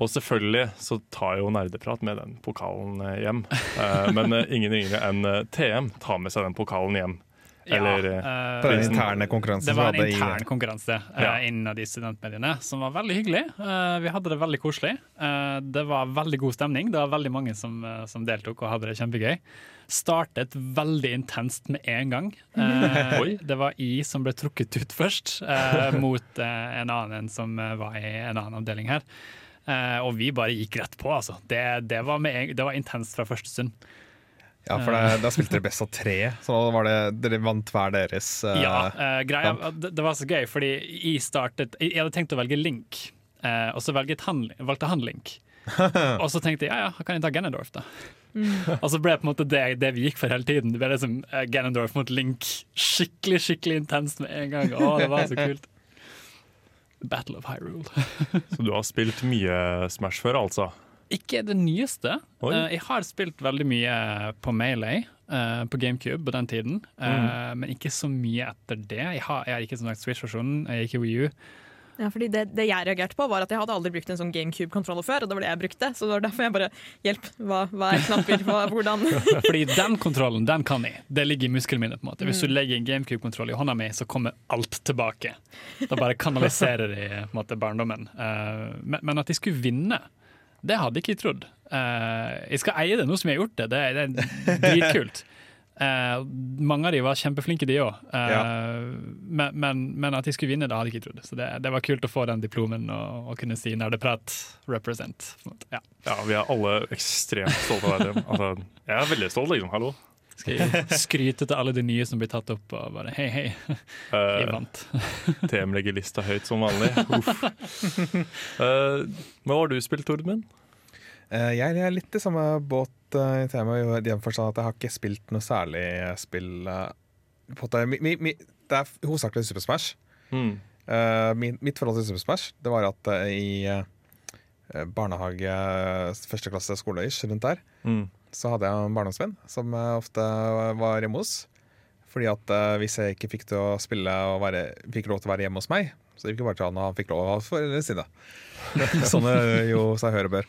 Og selvfølgelig så tar jo Nerdeprat med den pokalen hjem. Uh, men ingen yngre enn TM tar med seg den pokalen hjem. Eller ja, eh, den interne konkurransen Det var en intern konkurranse eh, Ja. innen de studentmediene, som var veldig hyggelig. Eh, vi hadde det veldig koselig. Eh, det var veldig god stemning. Det var veldig mange som, eh, som deltok og hadde det kjempegøy. Startet veldig intenst med en gang. Eh, det var I som ble trukket ut først, eh, mot eh, en annen som eh, var i en annen avdeling her. Eh, og vi bare gikk rett på, altså. Det, det, var, med en, det var intenst fra første stund. Ja, for det, Da spilte dere best av tre, så da var det, dere vant hver deres. uh, Ja, uh, greia, det, det var så gøy, fordi jeg startet Jeg hadde tenkt å velge Link, uh, og så velget han, valgte han Link. og så tenkte jeg ja, ja, kan jeg ta Ganondorf, da. og så ble det på en måte det, det vi gikk for hele tiden. Det ble liksom uh, Ganondorf mot Link. Skikkelig skikkelig intenst med en gang. Å, det var så kult. Battle of Hyrule. Så du har spilt mye Smash før, altså? Ikke det nyeste. Oi. Eh, jeg har spilt veldig mye på Melee eh, på GameCube på den tiden, mm. men ikke så mye etter det. Jeg har, jeg har ikke Switch-versjonen, jeg har ikke Wii U. Ja, fordi det, det jeg reagerte på, var at jeg hadde aldri brukt en sånn GameCube-kontroller før. Og det var det jeg brukte, så det var derfor jeg bare Hjelp, hva, hva er knapper? Hva, hvordan? Fordi den kontrollen, den kan jeg. Det ligger i muskelminnet. på en måte. Hvis du legger en GameCube-kontroll i hånda mi, så kommer alt tilbake. Da bare kanaliserer de på en måte, barndommen. Eh, men, men at de skulle vinne, det hadde ikke jeg trodd. Uh, jeg skal eie det nå som jeg har gjort det. Det, det er dritkult. Uh, mange av de var kjempeflinke, de òg. Ja. men, men, men at de skulle vinne, det hadde jeg ikke trodd. Så det, det var kult å få den diplomen og, og kunne si nerdeprat represent. Ja. Ja, vi er alle ekstremt stolte av deg. Altså, jeg er veldig stolt, liksom. Hallo. Skal jeg skryte til alle de nye som blir tatt opp, og bare hei, hei, jeg Uh, vant. TM legger lista høyt som vanlig. Uff. Uh, hva har du spilt, Torben? Uh, Jeg er litt i samme båt uh, i temaet, i den forstand at jeg har ikke spilt noe særlig spill eh, på det. Mi, mi, mi, det er hovedsakelig Super Smash. Mm. Eh, mitt forhold til Super Smash Det var at eh, i eh, barnehage, første klasse, skole rundt der, Mm. Så hadde jeg en barndomsvenn som eh, ofte var hjemme hos. Fordi at eh, hvis jeg ikke fikk til å spille og være, fikk lov til å være hjemme hos meg, så gikk det bare til han og han fikk lov av foreldrene sine. sånn er jo seg høre bør.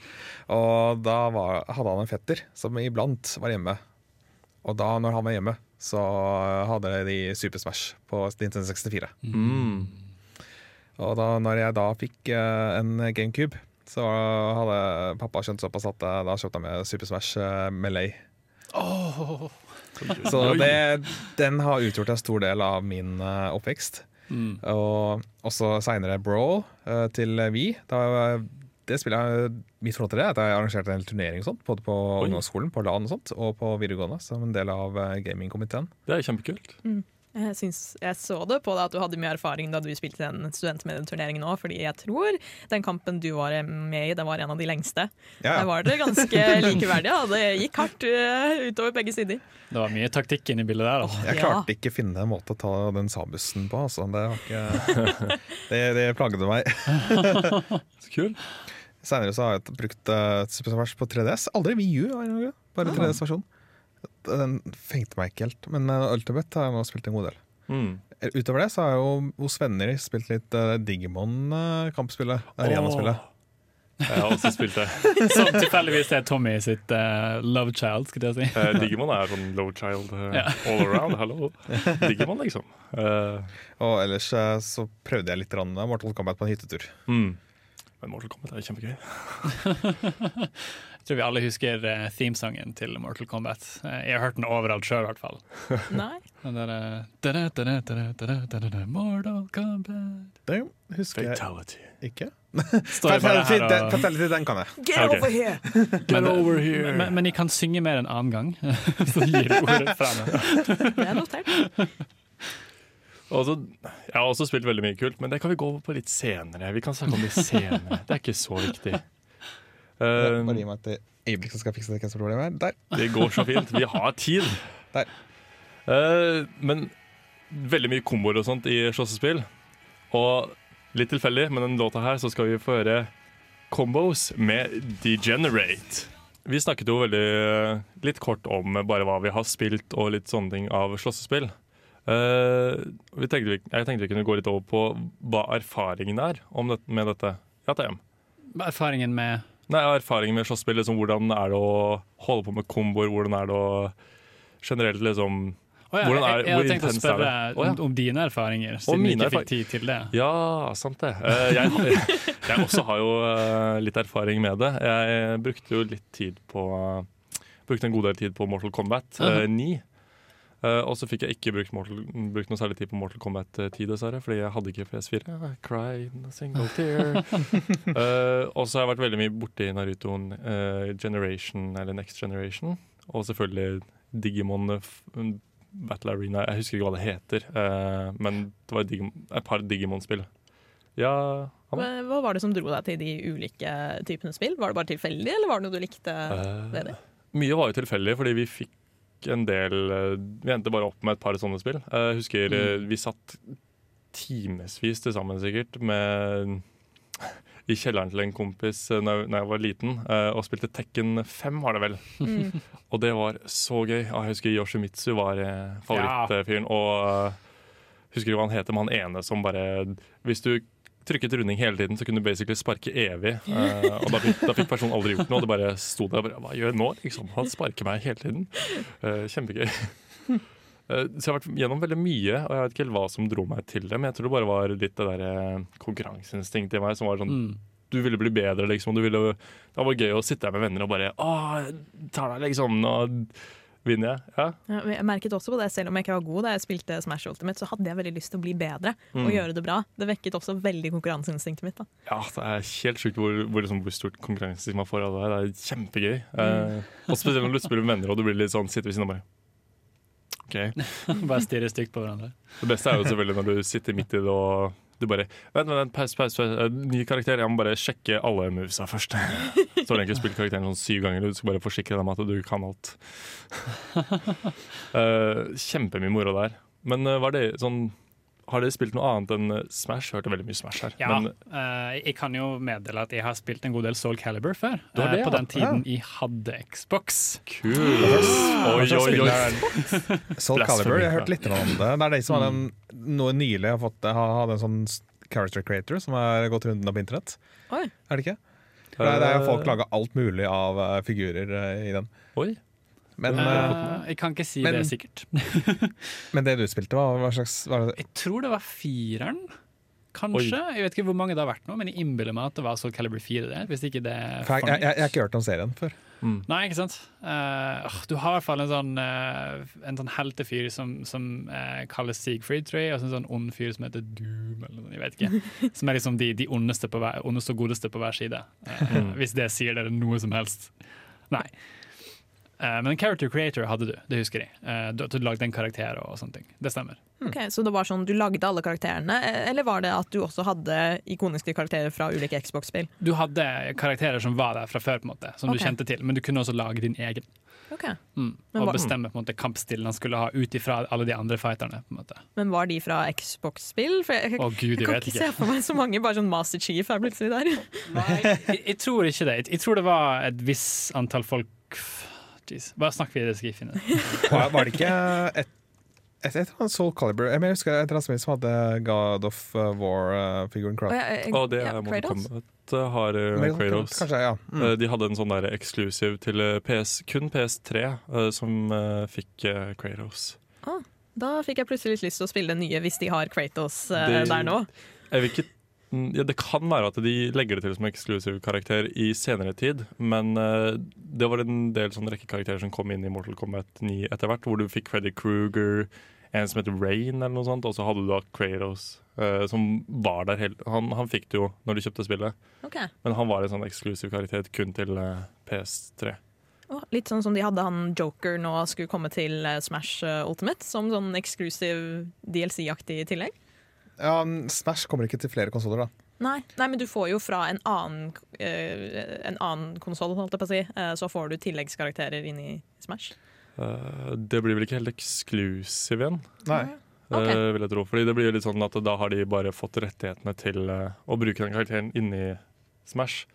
Og da var, hadde han en fetter som iblant var hjemme. Og da når han var hjemme, så hadde de Super Smash på Nintendo 64. Mm. Og da når jeg da fikk eh, en GameCube, så hadde pappa skjønt såpass at eh, da kjøpte han med Super Smash Melee. Oh. Så det, den har utgjort en stor del av min eh, oppvekst. Mm. Og også seinere Brawl eh, til Vi. Da, det spiller jeg Mitt forhold til det at jeg arrangerte en turnering sånt, både på ungdomsskolen, på LAN og sånt, og på videregående, som en del av eh, gamingkomiteen. Det er kjempekult. Jeg, synes, jeg så det på deg at du hadde mye erfaring da du spilte den studentmedieturneringen òg, fordi jeg tror den kampen du var med i, det var en av de lengste. Ja, Der var dere ganske likeverdige. og Det gikk hardt uh, utover begge sider. Det var mye taktikk inni bildet der. Altså. Jeg Ja. klarte ikke å finne en måte å ta den Sabussen på. Altså. Det, var ikke, det, det plagde meg. Så kul. Seinere har jeg brukt et Super på 3DS. Aldri Wii U, bare 3DS-versjon. Den fengte meg ikke helt. Men uh, Ultimate har jeg nå spilt en god del. Mm. Utover det så har jeg jo hos venner spilt litt uh, Digimon-kampspillet. Arena-spillet. Jeg har også spilt det. Som tilfeldigvis er Tommy sitt uh, love child, skulle jeg si. Uh, Digimon er sånn love child uh, Ja. all around. Hello. Digimon, liksom. Eh, Og ellers uh, så prøvde jeg litt grann Mortal Kombat på en hyttetur. mm. Men Mortal Kombat er kjempegøy. Tror vi alle husker uh, themesangen til Mortal Kombat. Eh, jeg har hørt den overalt sjøl, i hvert fall. Nei. Den eh, Mortal Kombat Det husker Fatality. jeg ikke. Fatality, her den, Fatality, den kan jeg. Get okay. over here! men, men, men, men jeg kan synge mer en annen gang, så gir du ordet fra meg. Det er notert. Og jeg har også spilt veldig mye kult, men det kan vi gå over på litt senere. Vi kan snakke om det senere. Det er ikke så viktig. Bare Uh, gi meg et øyeblikk, så skal jeg fikse det problemet her. Der. det går så fint. Vi har tid. Der. Uh, men veldig mye komboer og sånt i slåssespill. Og litt tilfeldig, med den låta her så skal vi få høre combos med Degenerate. Vi snakket jo veldig eh, litt kort om bare hva vi har spilt og litt sånne ting av slåssespill. Uh, tenkte, jeg tenkte vi kunne gå litt over på hva erfaringen er om det, med dette. Ja. Erfaringen med Nei, Erfaring med slåssespill, liksom, hvordan er det å holde på med komboer, hvordan er det å generelt liksom oh, ja, Hvordan er- jeg, jeg, hadde tenkt å spørre det? Ja. om, dine erfaringer, siden vi ikke fikk tid til det. Ja, sant det. Eh, Jeg, har- jeg også har jo eh, litt erfaring med det. Jeg brukte jo litt tid på Brukte en god del tid på Mortal Kombat eh, 9. Eh, og så fikk jeg ikke brukt, Mortal, brukt noe særlig tid på Mortal Kombat 10, dessverre, fordi jeg hadde ikke PS4. I cried a single tear. uh, og så har jeg vært veldig mye borti Narutoen uh, Generation, eller Next Generation. Og selvfølgelig Digimon eh, Battle Arena. Jeg husker ikke hva det heter, eh, men det var Digimon, et par Digimon-spill. Ja? Hva hva var det som dro deg til de ulike typene spill? Var det bare tilfeldig, eller var det noe du likte ved det? Mye var jo tilfeldig, fordi vi fikk en del eh, Vi endte bare opp med et par sånne spill. Eh, Jeg husker mm. vi satt timevis til sammen, sikkert, med i kjelleren til en kompis da jeg, når jeg var liten, eh, og spilte Tekken 5, var det vel. Mm. Og det var så gøy. Ah, jeg husker Yoshimitsu var favorittfyren. favorittfyren. Og eh, husker du hva han heter, men han ene som bare Hvis du trykket runding hele tiden, så kunne du basically sparke evig. Eh, og da fikk, da fikk personen aldri gjort noe. og Det bare sto der og bare Hva gjør jeg nå? Liksom. Han sparker meg hele tiden. Eh, kjempegøy. Eh, så jeg har vært gjennom veldig mye, og jeg vet ikke helt hva som dro meg til det. Men jeg tror det bare var litt det der eh, konkurranseinstinktet i meg som var sånn Mm. du ville bli bedre, liksom. Og du ville, det var gøy å sitte her med venner og bare Å, tar deg, liksom. Nå vinner jeg. Ja. Ja, jeg merket også på det, selv om jeg ikke var god da jeg spilte Smash Ultimate, så hadde jeg veldig lyst til å bli bedre og Mm. gjøre det bra. Det vekket også veldig konkurranseinstinktet mitt. da. ja, det er helt sjukt hvor, hvor, liksom, hvor stort konkurranse man får av det her. Det er kjempegøy. Eh, og spesielt når du spiller med venner og du blir litt sånn, sitter ved siden av bare OK. Bare stirrer stygt på hverandre. Det beste er jo selvfølgelig når du sitter midt i det og du bare Vent, vent, pause. pause. Eh, Ny karakter. Jeg må bare sjekke alle movesa først. Så har du egentlig spilt karakteren sånn syv ganger, og du skal bare forsikre deg om at du kan alt. uh, kjempemye moro der. Men uh, var det sånn Har dere spilt noe annet enn eh, Smash? Jeg hørte veldig mye Smash her. Ja, Men uh, jeg kan jo meddele at jeg har spilt en god del Soul Calibur før. Har det, uh, på ja? den tiden jeg hadde Xbox. kul! Oi, oi, oi. Soul Caliber, Calibur, jeg har hørt litt om det. Det er de som har en, noe nylig har fått har, hadde en sånn character creator som har gått rundt på internett. Oi. Er det ikke? Det er, det er folk Eh, laga alt mulig av eh, figurer eh, i den. Oi. Men, eh, jeg kan ikke si men- det sikkert. men det du spilte, hva, hva slags var det? Jeg tror det var fireren. Kanskje. Jeg vet ikke hvor mange det har vært nå, men jeg innbiller meg at det var Soul Calibre 4. Det, hvis ikke det er For jeg, jeg, jeg, jeg har ikke hørt om serien før. Mm. Nei, ikke sant? Uh, du har i hvert fall en sånn, uh, en sånn heltefyr som, som uh, kalles Siegfried, tror jeg, og så en sånn ond fyr som heter Doom, eller noe, jeg vet ikke. Som er liksom de, de ondeste, på hver, ondeste og godeste på hver side. Mm. Hvis det sier dere noe som helst. Nei. Eh, en character creator hadde du, det husker jeg. Eh, du, du lagde en karakter og sånne ting. Det stemmer. Ok, Så det var sånn du lagde alle karakterene, eh, eller var det at du også hadde ikoniske karakterer fra ulike Xbox-spill? Du hadde karakterer som var der fra før, på en måte, som okay. du kjente til, men du kunne også lage din egen. Okay. Mm. Og hva- bestemme på en måte kampstilen han skulle ha ut ifra alle de andre fighterne. på en måte. Men var de fra Xbox-spill? For jeg, jeg, oh, gud, jeg jeg kan ikke ikke. se for meg så mange, bare sånn Master Chief her plutselig der. jeg, jeg tror ikke det. Jeg, jeg tror det var et visst antall folk Jeez. Bare snakk videre, skal jeg finne det. Var, det ikke et, et, et eller annet Soul Calibur Jeg mener, husker et eller annet som hadde God of War-figuren uh, Kratos. jeg- jeg- Og det ja, er Mortal Kratos? Kombat eh, har uh, Kratos. Kanskje, ja. Mm. Uh, De hadde en sånn der eksklusiv til eh, PS, kun PS3 uh, som eh, fikk eh, Kratos. Da fikk jeg plutselig litt lyst til å spille den nye hvis de har Kratos eh, Det- der nå. Jeg vil ikke ja, Det kan være at de legger det til som eksklusiv karakter i senere tid, men uh, det var en del rekke rekkekarakterer som kom inn i Mortal Kombat 9 etter hvert, hvor du fikk Freddy Kruger, en som heter Rain, eller noe sånt, og så hadde du da Kratos, uh, som var der helt han, han fikk det jo når du kjøpte spillet, okay. men han var en sånn eksklusiv karakter kun til uh, PS3. Oh, Litt sånn som de hadde han Joker nå skulle komme til eh, Smash Ultimate, som sånn eksklusiv DLC-aktig tillegg. Ja, Smash kommer ikke til flere konsoller, da. Nei. Nei, men du får jo fra en annen, uh, en annen konsoll, holdt jeg på å si, uh, så får du tilleggskarakterer inn i Smash. Uh, det blir vel ikke helt eksklusiv igjen, Nei. Okay. Uh, vil jeg tro. Fordi det blir jo litt sånn at da har de bare fått rettighetene til å bruke den karakteren inni Smash.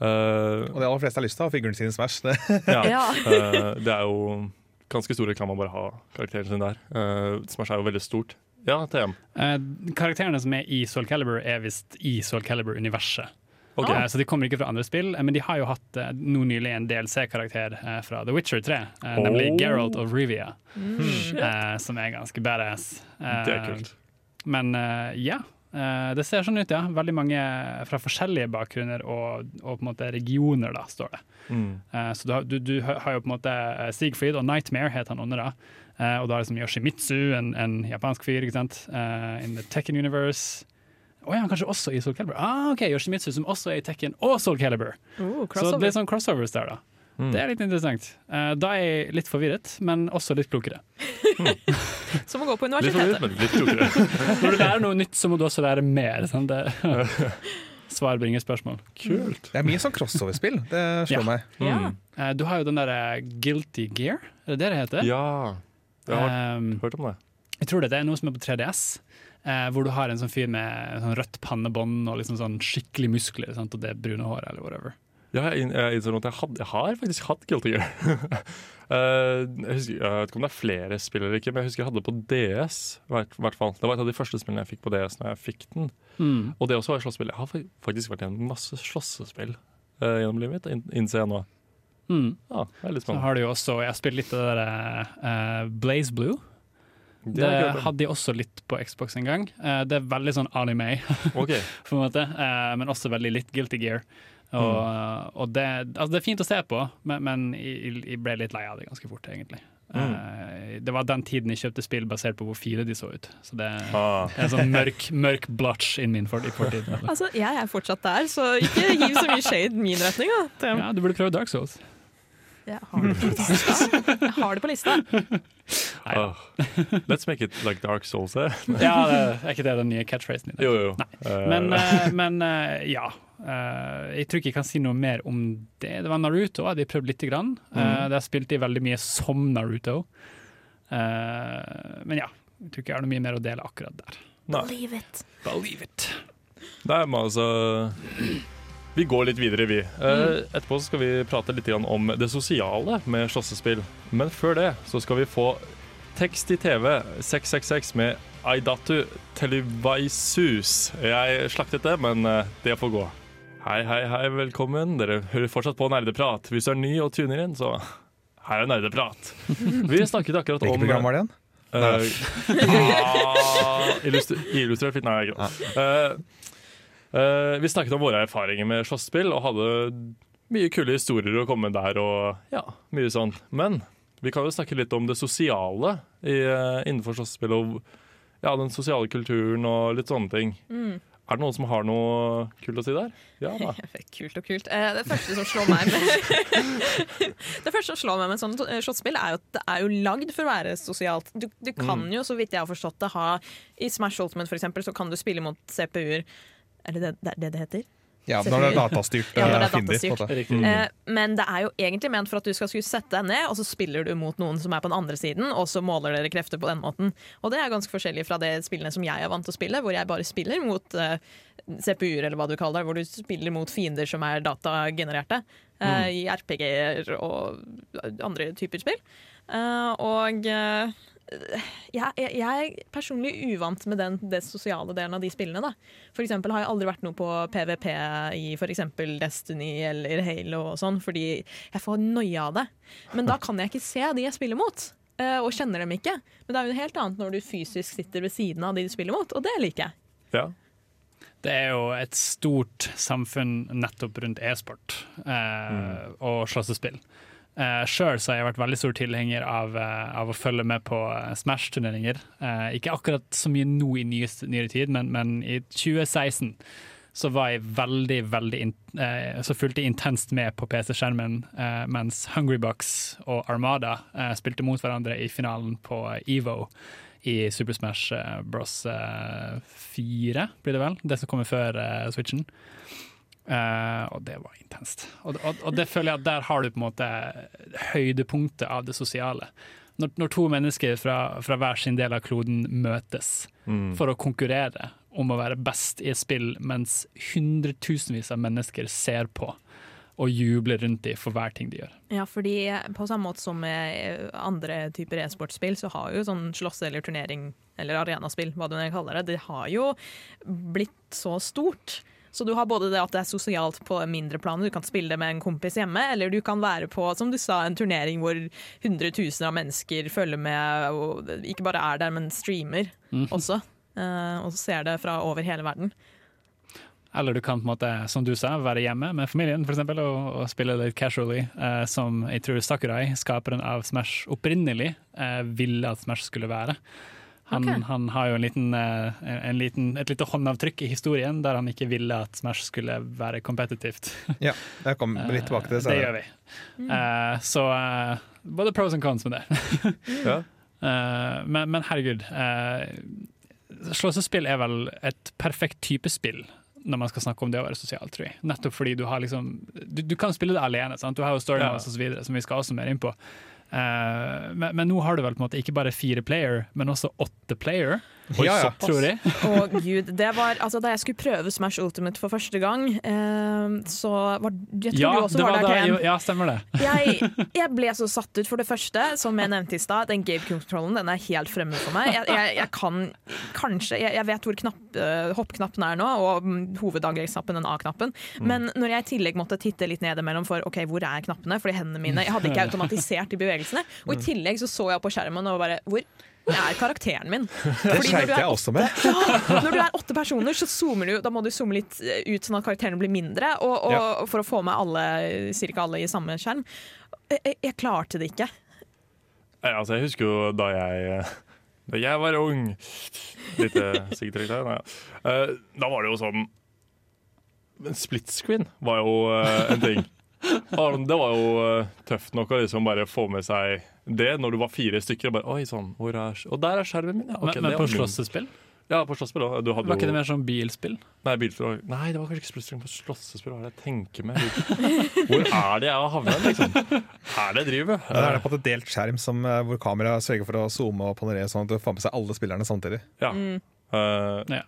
Eh, Og de aller fleste har lyst til å ha figuren sin i Smash. Det. ja. Eh, det er jo ganske stor reklame å bare ha karakteren sin der. Eh, Smash er jo veldig stort. Ja, TM. Eh, karakterene som er i Soul Calibur, er visst i Soul Calibur-universet. Okay. Eh, så de kommer ikke fra andre spill, eh, men de har jo hatt eh, nå nylig en DLC-karakter eh, fra The Witcher 3, eh, nemlig Oh. Geralt of Rivia, Mm. eh, som er ganske badass. Eh, Det er kult. Men eh, ja, det ser sånn ut, ja. Veldig mange fra forskjellige bakgrunner og, og på en måte regioner, da, står det. Mm. Eh, så du du, du har jo på en måte eh, Siegfried, og Nightmare het han under da. Eh, og da er det liksom Yoshimitsu, en, en japansk fyr, ikke sant. Eh, in the Tekken Universe. Å ja, kanskje også i Soul Calibur. Ah, ok, Yoshimitsu som også er i Tekken og Soul Calibur. Oh, Så det er blir sånn crossovers der, da. Mm. Det er litt interessant. Eh, da er jeg litt forvirret, men også litt klokere. Som å gå på universitetet. Litt forvirret, men litt klokere. Når du lærer noe nytt, så må du også lære mer. Sånn Det, svar bringer spørsmål. Kult. Det er mye sånn crossover-spill. Det slår Ja. meg. Mm. Eh, du har jo den derre Guilty Gear, er det det det heter? Ja, jeg har Um, hørt om det. Jeg tror det, det er noe som er på 3DS. Eh, hvor du har en sånn fyr med sånn rødt pannebånd og liksom sånn skikkelig muskler sant? og det brune håret eller whatever. Ja, jeg, inn- jeg innså at jeg, had, jeg har faktisk hatt Guilty Gear. Eh, jeg, husker, jeg vet ikke om det er flere spill eller ikke, men jeg husker jeg hadde det på DS. hvert- hvert fall. Det var et av de første spillene jeg fikk på DS når jeg fikk den. Mm. Og det også var et slåsspill. Jeg har faktisk vært gjennom masse slåssespill uh, gjennom livet mitt, innser jeg nå. Mm. Ja, det er litt Så har du jo også, Jeg har spilt litt av det der uh, Blaze Blue. Det, det hadde de også litt på Xbox en gang. Uh, det er veldig sånn anime, Ok, på en måte, eh, men også veldig litt Guilty Gear. Og, og det, altså det er fint å se på, men, men jeg, jeg ble litt lei av det ganske fort, egentlig. Eh, det var den tiden jeg kjøpte spill basert på hvor fine de så ut. Så det ah. er en sånn mørk, mørk blotch in min for, fortid. Altså, jeg er fortsatt der, så ikke hiv så mye shade min retning. Da. Ja, du burde prøve Dark Souls. Jeg har det på lista. Jeg har det på lista. Nei. Let's make it like Dark Souls. Eh? Ja, det, er ikke det den nye catchphrasen din? Jo, jo. Eh, Men, uh, men uh, ja. Eh, jeg tror ikke jeg kan si noe mer om det. Det var Naruto, hadde jeg prøvd lite grann. Uh, Der spilte jeg veldig mye som Naruto. Eh, men ja, jeg tror ikke jeg har noe mye mer å dele akkurat der. nei. Believe it. Believe it. Nei, men altså Vi går litt videre, vi. Mm. etterpå skal vi prate litt om det sosiale med slåssespill. Men før det så skal vi få tekst i TV 666 med Aidatu Televaisus. Jeg slaktet det, men eh, det får gå. Hei, hei, hei, velkommen. Dere hører fortsatt på Nerdeprat. Hvis du er ny og tuner inn, så her er Nerdeprat. Vi snakket akkurat Hvilket om program var det igjen? Uh, ah, illustr illustrert fint. Nei, ikke det. Eh, vi snakket om våre erfaringer med slåssespill og hadde mye kule historier å komme med der. og ja, mye sånn. Men vi kan jo snakke litt om det sosiale i, eh, innenfor slåssespill. Og ja, den sosiale kulturen og litt sånne ting. Er det noen som har noe kult å si der? Ja da. Kult og kult. Eh, Det første som slår meg med Det første som slår meg med et sånt eh, slåsspill, er jo at det er jo lagd for å være sosialt. Du, du kan jo, så vidt jeg har forstått det, ha I Smash Ultimate for eksempel, så kan du spille mot CPU-er. Er det det det, det heter? Ja, når det er datastyrt. Ja, når det er eh, Finder, datastyrt. Riktig. Eh, men det er jo egentlig ment for at du skal skulle sette deg ned, og så spiller du mot noen som er på den andre siden, og så måler dere krefter på den måten. Og det er ganske forskjellig fra det spillene som jeg er vant til å spille, hvor jeg bare spiller mot uh, CPU-er, eller hva du kaller det, hvor du spiller mot fiender som er datagenererte. eh, I RPG-er og andre typer spill. Uh, og eh, jeg, jeg, jeg er personlig uvant med den, det sosiale delen av de spillene. Da. For eksempel har jeg aldri vært noe på PVP i for eksempel Destiny eller Halo og sånn, fordi jeg får noia av det. Men da kan jeg ikke se de jeg spiller mot, eh, og kjenner dem ikke. Men det er jo helt annet når du fysisk sitter ved siden av de du spiller mot, og det liker jeg. Ja. Det er jo et stort samfunn nettopp rundt e-sport eh, og slåssespill. Uh, Sjøl har jeg vært veldig stor tilhenger av, uh, av å følge med på eh, Smash-turneringer. Uh, ikke akkurat så mye nå i nyest, nyere tid, men, men i 2016 så var jeg veldig, veldig in uh, Så fulgte jeg intenst med på PC-skjermen eh, mens Hungrybox og Armada eh, spilte mot hverandre i finalen på EVO i Super Smash eh, Bros. eh, 4, blir det vel? Det som kommer før eh, Switchen. Eh, og det var intenst. Og, og, og det føler jeg at der har du på en måte høydepunktet av det sosiale. Når, når to mennesker fra, fra hver sin del av kloden møtes Mm. for å konkurrere om å være best i et spill, mens hundretusenvis av mennesker ser på og jubler rundt dem for hver ting de gjør. Ja, fordi på samme måte som med andre typer e-sportspill, så har jo sånn slåss- eller turnering, eller arenaspill, hva du nå kaller det, det har jo blitt så stort. Så du har både det at det er sosialt på mindre planer, du kan spille det med en kompis hjemme, eller du kan være på, som du sa, en turnering hvor hundretusener av mennesker følger med, og ikke bare er der, men streamer også. eh, og ser det fra over hele verden. Eller du kan på en måte, som du sa, være hjemme med familien for eksempel, og, og spille litt casually, eh, som jeg tror Sakurai, skaperen av Smash opprinnelig, eh, ville at Smash skulle være. Han, okay. han har jo en liten, eh, en liten, et lite håndavtrykk i historien der han ikke ville at Smash skulle være kompetitivt. Ja, jeg kom litt tilbake til det Eh, det gjør vi. Eh, så uh, både pros and cons med det. Ja. uh, men, men herregud. Uh, slåssespill er vel et perfekt type spill når man skal snakke om det å være sosial, tror jeg. Nettopp fordi du har liksom Du, du kan spille det alene. Sant? Du har jo story Ja. osv., som vi skal også mer inn på. Eh, men, men nå har du vel på en måte ikke bare fire player, men også åtte player, Ja, ja. tror jeg. Å gud, det var, altså Da jeg skulle prøve Smash Ultimate for første gang, eh, så var Jeg tror Ja, du også det var, var der, Ken. Ja, stemmer det. Jeg, jeg ble så satt ut, for det første, som jeg nevnte i stad. Den game-kontrollen den er helt fremmed for meg. Jeg, jeg, jeg kan kanskje Jeg, jeg vet hvor knapp, uh, hoppknappen er nå, og mm, hovedangrepsknappen, den A-knappen. Men når jeg i tillegg måtte titte litt ned imellom for OK, hvor er knappene, fordi hendene mine Jeg hadde ikke automatisert de bevegelsene. Og i tillegg så så jeg på skjermen og bare Hvor hvor er karakteren min? Det sleit jeg også med. ja, når du er åtte personer, så zoomer du, da må du zoome litt eh, ut sånn at karakterene blir mindre, og, og, Ja. for å få med alle, cirka alle i samme skjerm. Jeg, jeg, jeg klarte det ikke. Jeg, altså, jeg husker jo da jeg Da jeg var ung Litt sikkert. Ja. Eh, da var det jo sånn Men split screen var jo eh, en ting. Det var jo eh, tøft nok å liksom bare få med seg det når du var fire stykker. Og, bare, Oi, sånn, hvor er, og der er skjermen min, ja. okay, men, men på slåssespill? Ja, på slåssespill òg. Var ikke det mer sånn bilspill? Nei, bilspill også. Nei, det var kanskje ikke split på slåssespill. Hva er det jeg tenker med? Hvor er det jeg har havnet, liksom? Er det jeg driver med? Ja, det er det på en delt skjerm som, eh, hvor kameraet sørger for å zoome og panorere sånn at du får med seg alle spillerne samtidig. Ja. Eh, Ja.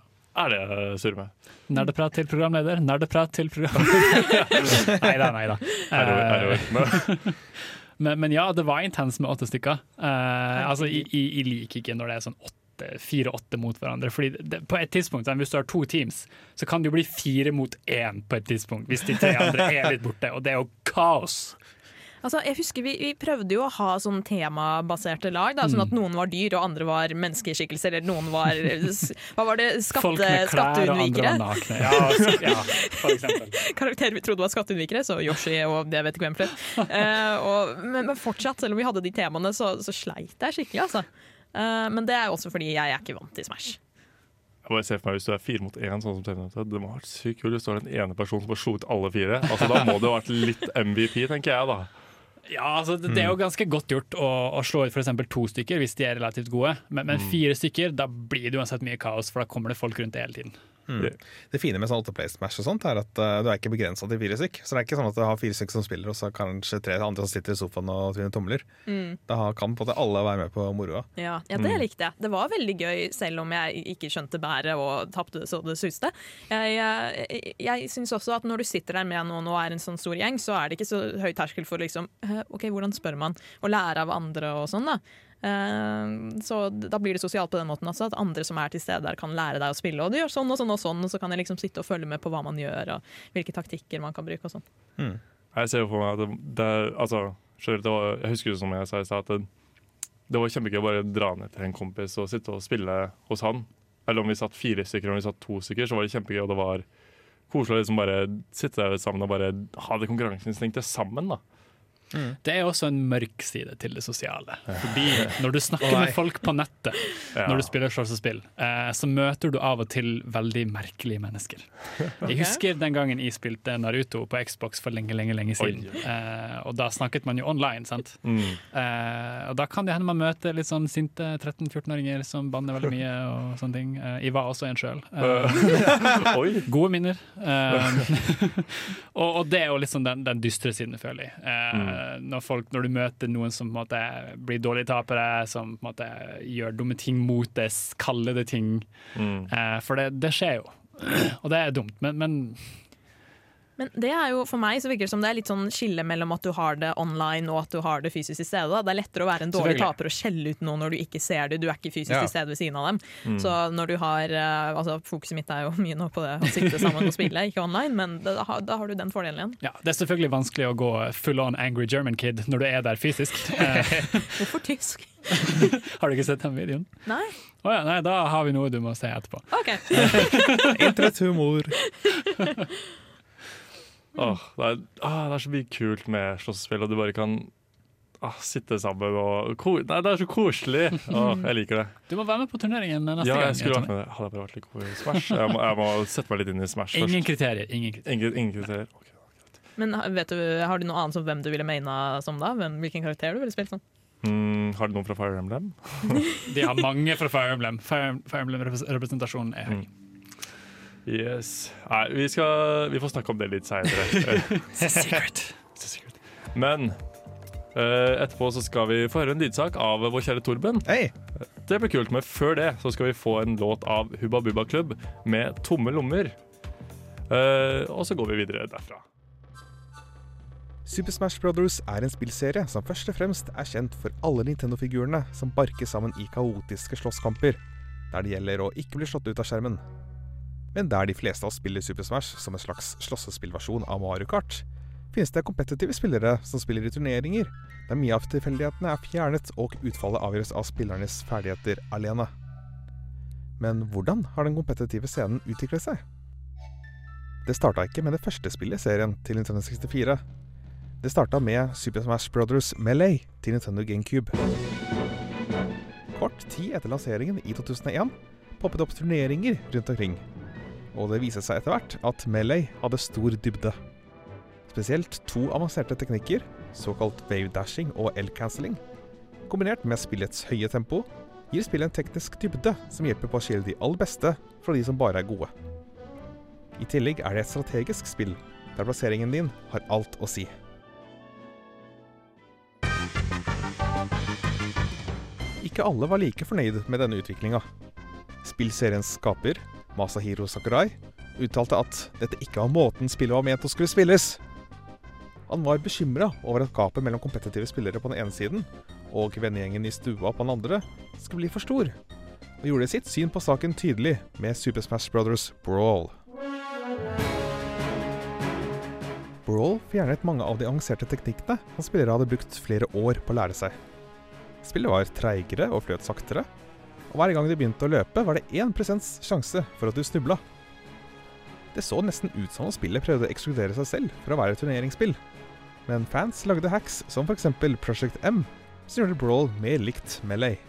er det jeg surrer med? Nerdeprat til programleder, nerdeprat til programleder. nei da, nei da. Er det, er det, men, Men, ja, det var intens med åtte stykker. Uh, altså, jeg, jeg, liker ikke når det er sånn fire-åtte mot hverandre. Fordi det, på et tidspunkt, Hvis du har to teams, så kan det jo bli fire mot én på et tidspunkt. Hvis de tre andre er litt borte. Og det er jo kaos. Altså, jeg husker vi, vi prøvde jo å ha sånn temabaserte lag, da, Mm. sånn at noen var dyr og andre var menneskeskikkelser, eller noen var Hva var det? Folk med klær og andre var nakne. Ja, ja, for eksempel. Karakterer vi trodde var skatteunnvikere, så Yoshi og det vet ikke hvem flere. Uh, men, men fortsatt, selv om vi hadde de temaene, så, så sleit jeg skikkelig, altså. Uh, men det er jo også fordi jeg er ikke vant til Smash. Jeg bare ser for meg Hvis du er fire mot én, sånn som Terminator, det må ha vært sykt kult hvis du har den ene personen som har slo ut alle fire. Altså Da må det ha vært litt MVP, tenker jeg da. Ja, altså det, det er jo ganske godt gjort å, å slå ut f.eks. to stykker hvis de er relativt gode, men, men fire stykker, da blir det uansett mye kaos, for da kommer det folk rundt det hele tiden. Det fine med sånn åtteplay Smash og sånt er at uh, du er ikke begrensa til fire stykk. Så det er ikke sånn at du har fire stykk som spiller, og så kanskje tre andre som sitter i sofaen og tvinner tomler. Da kan på en måte alle være med på moroa. Ja, ja, det likte jeg. Det var veldig gøy, selv om jeg ikke skjønte bæret og tapte så det suste. Jeg, jeg, jeg syns også at når du sitter der med noen og er en sånn stor gjeng, så er det ikke så høy terskel for liksom OK, hvordan spør man? Å lære av andre og sånn, da. Eh, så da blir det sosialt på den måten også, at andre som er til stede der, kan lære deg å spille. Og du gjør sånn og sånn og sånn, og så kan jeg liksom sitte og følge med på hva man gjør, og hvilke taktikker man kan bruke og sånn. Jeg ser jo for meg at det, det altså, selv, det var, Jeg husker jo som jeg sa i stad, at det var kjempegøy å bare dra ned til en kompis og sitte og spille hos han. Eller om vi satt fire stykker eller om vi satt to stykker, så var det kjempegøy. Og det var koselig å liksom bare sitte der sammen og bare ha det konkurranseinstinktet sammen. da Mm. Det er også en mørk side til det sosiale. Fordi når du snakker med folk på nettet når du spiller slåssespill, eh, så møter du av og til veldig merkelige mennesker. Jeg husker den gangen jeg spilte Naruto på Xbox for lenge, lenge, lenge siden. Eh, og da snakket man jo online, sant. Mm. Eh, og da kan det hende man møter litt sånn sinte 13-14-åringer som banner veldig mye og sånne ting. Jeg var også en sjøl. Gode minner. Eh, og, og det er jo liksom den, den dystre siden, føler jeg. Når, folk, når du møter noen som måte blir dårlige tapere, som måte gjør dumme ting mot deg, kaller det ting. Mm. Eh, for det, det skjer jo. Og det er dumt, men, men Men det er jo, for meg så virker det som det er litt sånn skille mellom at du har det online og at du har det fysisk til stede. Da. Det er lettere å være en dårlig taper og skjelle ut noen når du ikke ser det. Du er ikke fysisk Ja. til stede ved siden av dem. Så når du har eh, altså Fokuset mitt er jo mye nå på det å sitte sammen og spille, ikke online, men da, da har- da har du den fordelen igjen. ja, det er selvfølgelig vanskelig å gå full on angry German kid når du er der fysisk. Hvorfor tysk? har du ikke sett den videoen? Nei? Oh ja, nei, da har vi noe du må se etterpå. OK. Internetthumor. Åh, det, er, ah, det er så mye kult med slåssespill, og du bare kan åh, sitte sammen og ko Nei, det er så koselig! Åh, jeg liker det. Du må være med på turneringen neste Ja, gang. jeg skulle vært med det. Hadde jeg bare vært litt god i Smash. Jeg må, jeg må sette meg litt inn i Smash Ingen først. kriterier. Ingen kriterier. Ingen, ingen kriterier. Okay. Men vet du, har du noe annet som hvem du ville maina som da? Hvem, hvilken karakter du ville spilt som? Mm, har du noen fra Fire Emblem? De har mange fra Fire Emblem. Fire, Fire Emblem-representasjonen er høy. Mm. Yes. Nei, vi, skal, vi får snakke om det litt seinere. Men uh, etterpå så skal vi få høre en lydsak av vår kjære Torben. Hey. Det blir kult, men før det så skal vi få en låt av Hubba Bubba Klubb med Tomme lommer. Uh, og så går vi videre derfra. Super Smash Brothers er en spillserie som først og fremst er kjent for alle Nintendo-figurene som barker sammen i kaotiske slåsskamper, der det gjelder å ikke bli slått ut av skjermen. Men der de fleste av oss spiller Super Smash som en slags slåssespillversjon av Mario Kart, finnes det kompetitive spillere som spiller i turneringer, der mye av tilfeldighetene er fjernet og utfallet avgjøres av spillernes ferdigheter alene. Men hvordan har den kompetitive scenen utviklet seg? Det starta ikke med det første spillet i serien til Nintendo 64. Det starta med Super Smash Brothers Melee til Nintendo GameCube. Kort tid etter lanseringen i 2001 poppet opp turneringer rundt omkring. Og det viste seg etter hvert at Melee hadde stor dybde. Spesielt to avanserte teknikker, såkalt wave dashing og L-cancelling, kombinert med spillets høye tempo, gir spillet en teknisk dybde som hjelper på å skille de aller beste fra de som bare er gode. I tillegg er det et strategisk spill, der plasseringen din har alt å si. Ikke alle var like fornøyd med denne utviklinga. Spillseriens skaper, Masahiro Sakurai, uttalte at dette ikke var måten spillet var ment å skulle spilles. Han var bekymra over at gapet mellom kompetitive spillere på den ene siden og vennegjengen i stua på den andre skulle bli for stor, og gjorde sitt syn på saken tydelig med Super Smash Brothers Brawl. Brawl fjernet mange av de avanserte teknikkene han spillere hadde brukt flere år på å lære seg. Spillet var treigere og fløt saktere, og hver gang du begynte å løpe, var det 1 sjanse for at du snubla. Det så nesten ut som om spillet prøvde å ekskludere seg selv for å være et turneringsspill, men fans lagde hacks som f.eks. Project M, som gjorde Brawl mer likt Melee.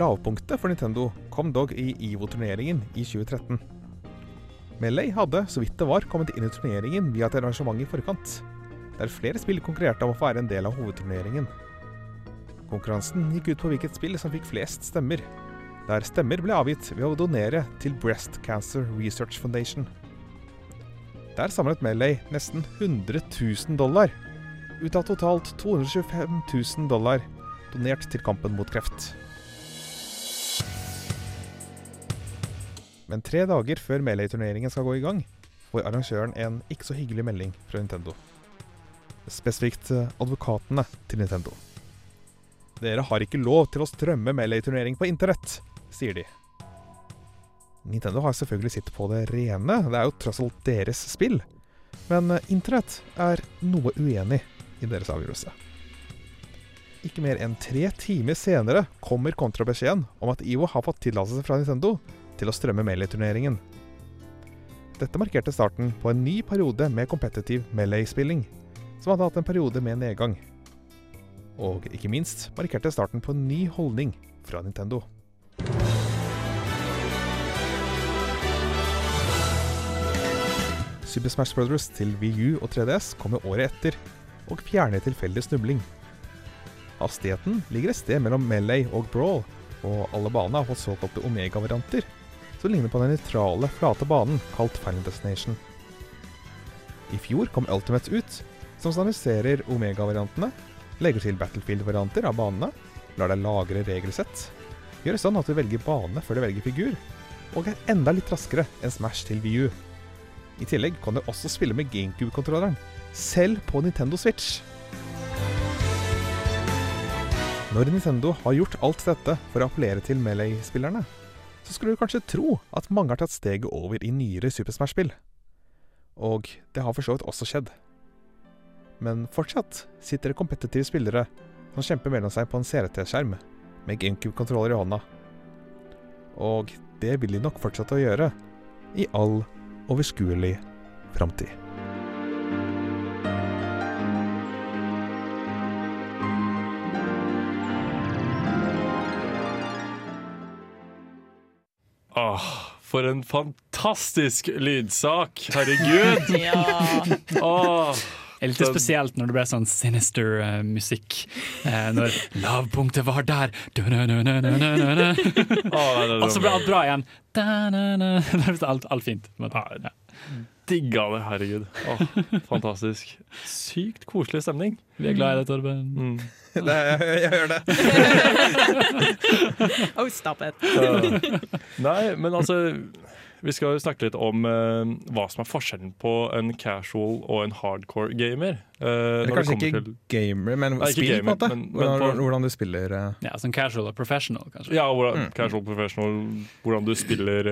Lavpunktet for Nintendo kom dog i EVO-turneringen i 2013. Melee hadde, så vidt det var, kommet inn i turneringen via et arrangement i forkant, der flere spill konkurrerte om å få være en del av hovedturneringen. Konkurransen gikk ut på hvilket spill som fikk flest stemmer, der stemmer ble avgitt ved å donere til Breast Cancer Research Foundation. Der samlet Melee nesten 100 000 dollar, ut av totalt 225 000 dollar donert til kampen mot kreft. Men tre dager før Melee-turneringen skal gå i gang, får arrangøren en ikke så hyggelig melding fra Nintendo. Spesifikt eh, advokatene til Nintendo. Dere har ikke lov til å strømme Melee-turnering på internett, sier de. Nintendo har selvfølgelig sitt på det rene, det er jo tross alt deres spill. Men eh, internett er noe uenig i deres avgjørelse. Ikke mer enn tre timer senere kommer kontrabeskjeden om at IVO har fått tillatelse fra Nintendo til å strømme Melee-turneringen. Dette markerte starten på en ny periode med kompetitiv Melee-spilling, som hadde hatt en periode med nedgang. Og ikke minst markerte starten på en ny holdning fra Nintendo. Super Smash Brothers til Wii U og 3DS kommer året etter, og fjerner tilfeldig snubling. Hastigheten ligger et sted mellom Melee og Brawl, og alle banene har fått såkalte Omega-varianter, som ligner på den nøytrale, flate banen kalt Final Destination. I fjor kom Ultimate ut, som standardiserer Omega-variantene, legger til Battlefield-varianter av banene, lar deg lagre regelsett, gjør det sånn at du velger bane før du velger figur, og er enda litt raskere enn Smash til Wii U. I tillegg kan du også spille med GameCube-kontrolleren, selv på Nintendo Switch. Når Nintendo har gjort alt dette for å appellere til Melee-spillerne, så skulle du kanskje tro at mange har tatt steget over i nyere Super Smash-spill. Og det har for så vidt også skjedd. Men fortsatt sitter det kompetitive spillere som kjemper mellom seg på en CRT-skjerm med GameCube-kontroller i hånda. Og det vil de nok fortsette å gjøre i all overskuelig framtid. Åh, for en fantastisk lydsak! Herregud! Ja. Åh, Det er litt Så- spesielt når det ble sånn sinister uh, musikk. Eh, når lavpunktet var der, og så ble alt bra igjen. Da ble alt, alt fint. på. Ja. Digga det, herregud. Åh, fantastisk. Sykt koselig stemning. Vi er glad i deg, Torben. Mm. Det, jeg, jeg gjør det. Oh, stop it. uh, Nei, men altså Vi skal snakke litt om eh, hva som er forskjellen på en casual og en hardcore gamer. eh, det Kanskje kommer ikke til gamer, men Nei, spill, gamer, på en måte. men- men hvordan, på- hvordan du spiller eh. Ja, Som casual og professional, kanskje. Ja, hvordan, Mm. casual professional, hvordan du spiller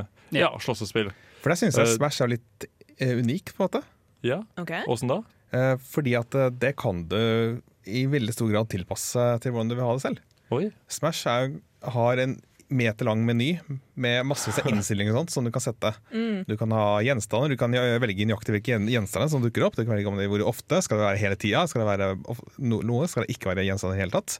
eh, ja, slåssespill. For der syns jeg Eh, Smash er litt eh, unik, på en måte. Ja, Ok. åssen da? Eh, fordi at det kan du i veldig stor grad tilpasse til hvordan du vil ha det selv. Oi. Smash er, har en meter lang meny med massevis av innstillinger sånt som du kan sette. Mm. Du kan ha gjenstander, du kan velge nøyaktig hvilke gjenstander som dukker opp. Du kan velge om det hvor ofte, skal det være hele tida, skal det være noe, skal det ikke være gjenstander i det hele tatt.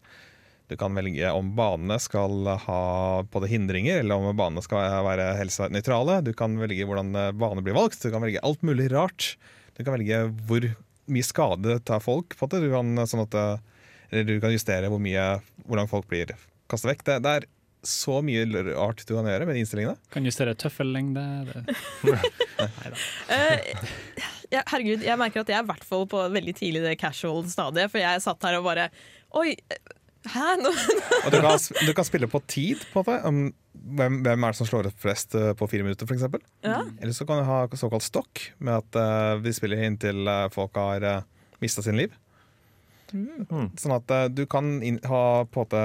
Du kan velge om banene skal ha både hindringer, eller om banene skal være helsenøytrale. Du kan velge hvordan bane blir valgt. Du kan velge alt mulig rart. Du kan velge hvor mye skade tar folk på det. Du kan, eh, sånn at, eh, eller du kan justere hvor mye, hvordan folk blir kastet vekk. Det, det er så mye rart du kan gjøre med de innstillingene. Kan justere tøffellengde. det- Eh, ja, herregud, jeg merker at jeg er i hvert fall på veldig tidlig det casual stadiet, for jeg satt her og bare Oi, hæ? Nå, Og du kan, du kan spille på tid, på en måte. Om hvem, hvem er det som slår opp flest eh, på fire minutter, f.eks. ja. Eller så kan du ha såkalt stokk, med at uh, vi spiller inntil uh, folk har uh, mista sin liv. Mm. Sånn at uh, du kan ha på en måte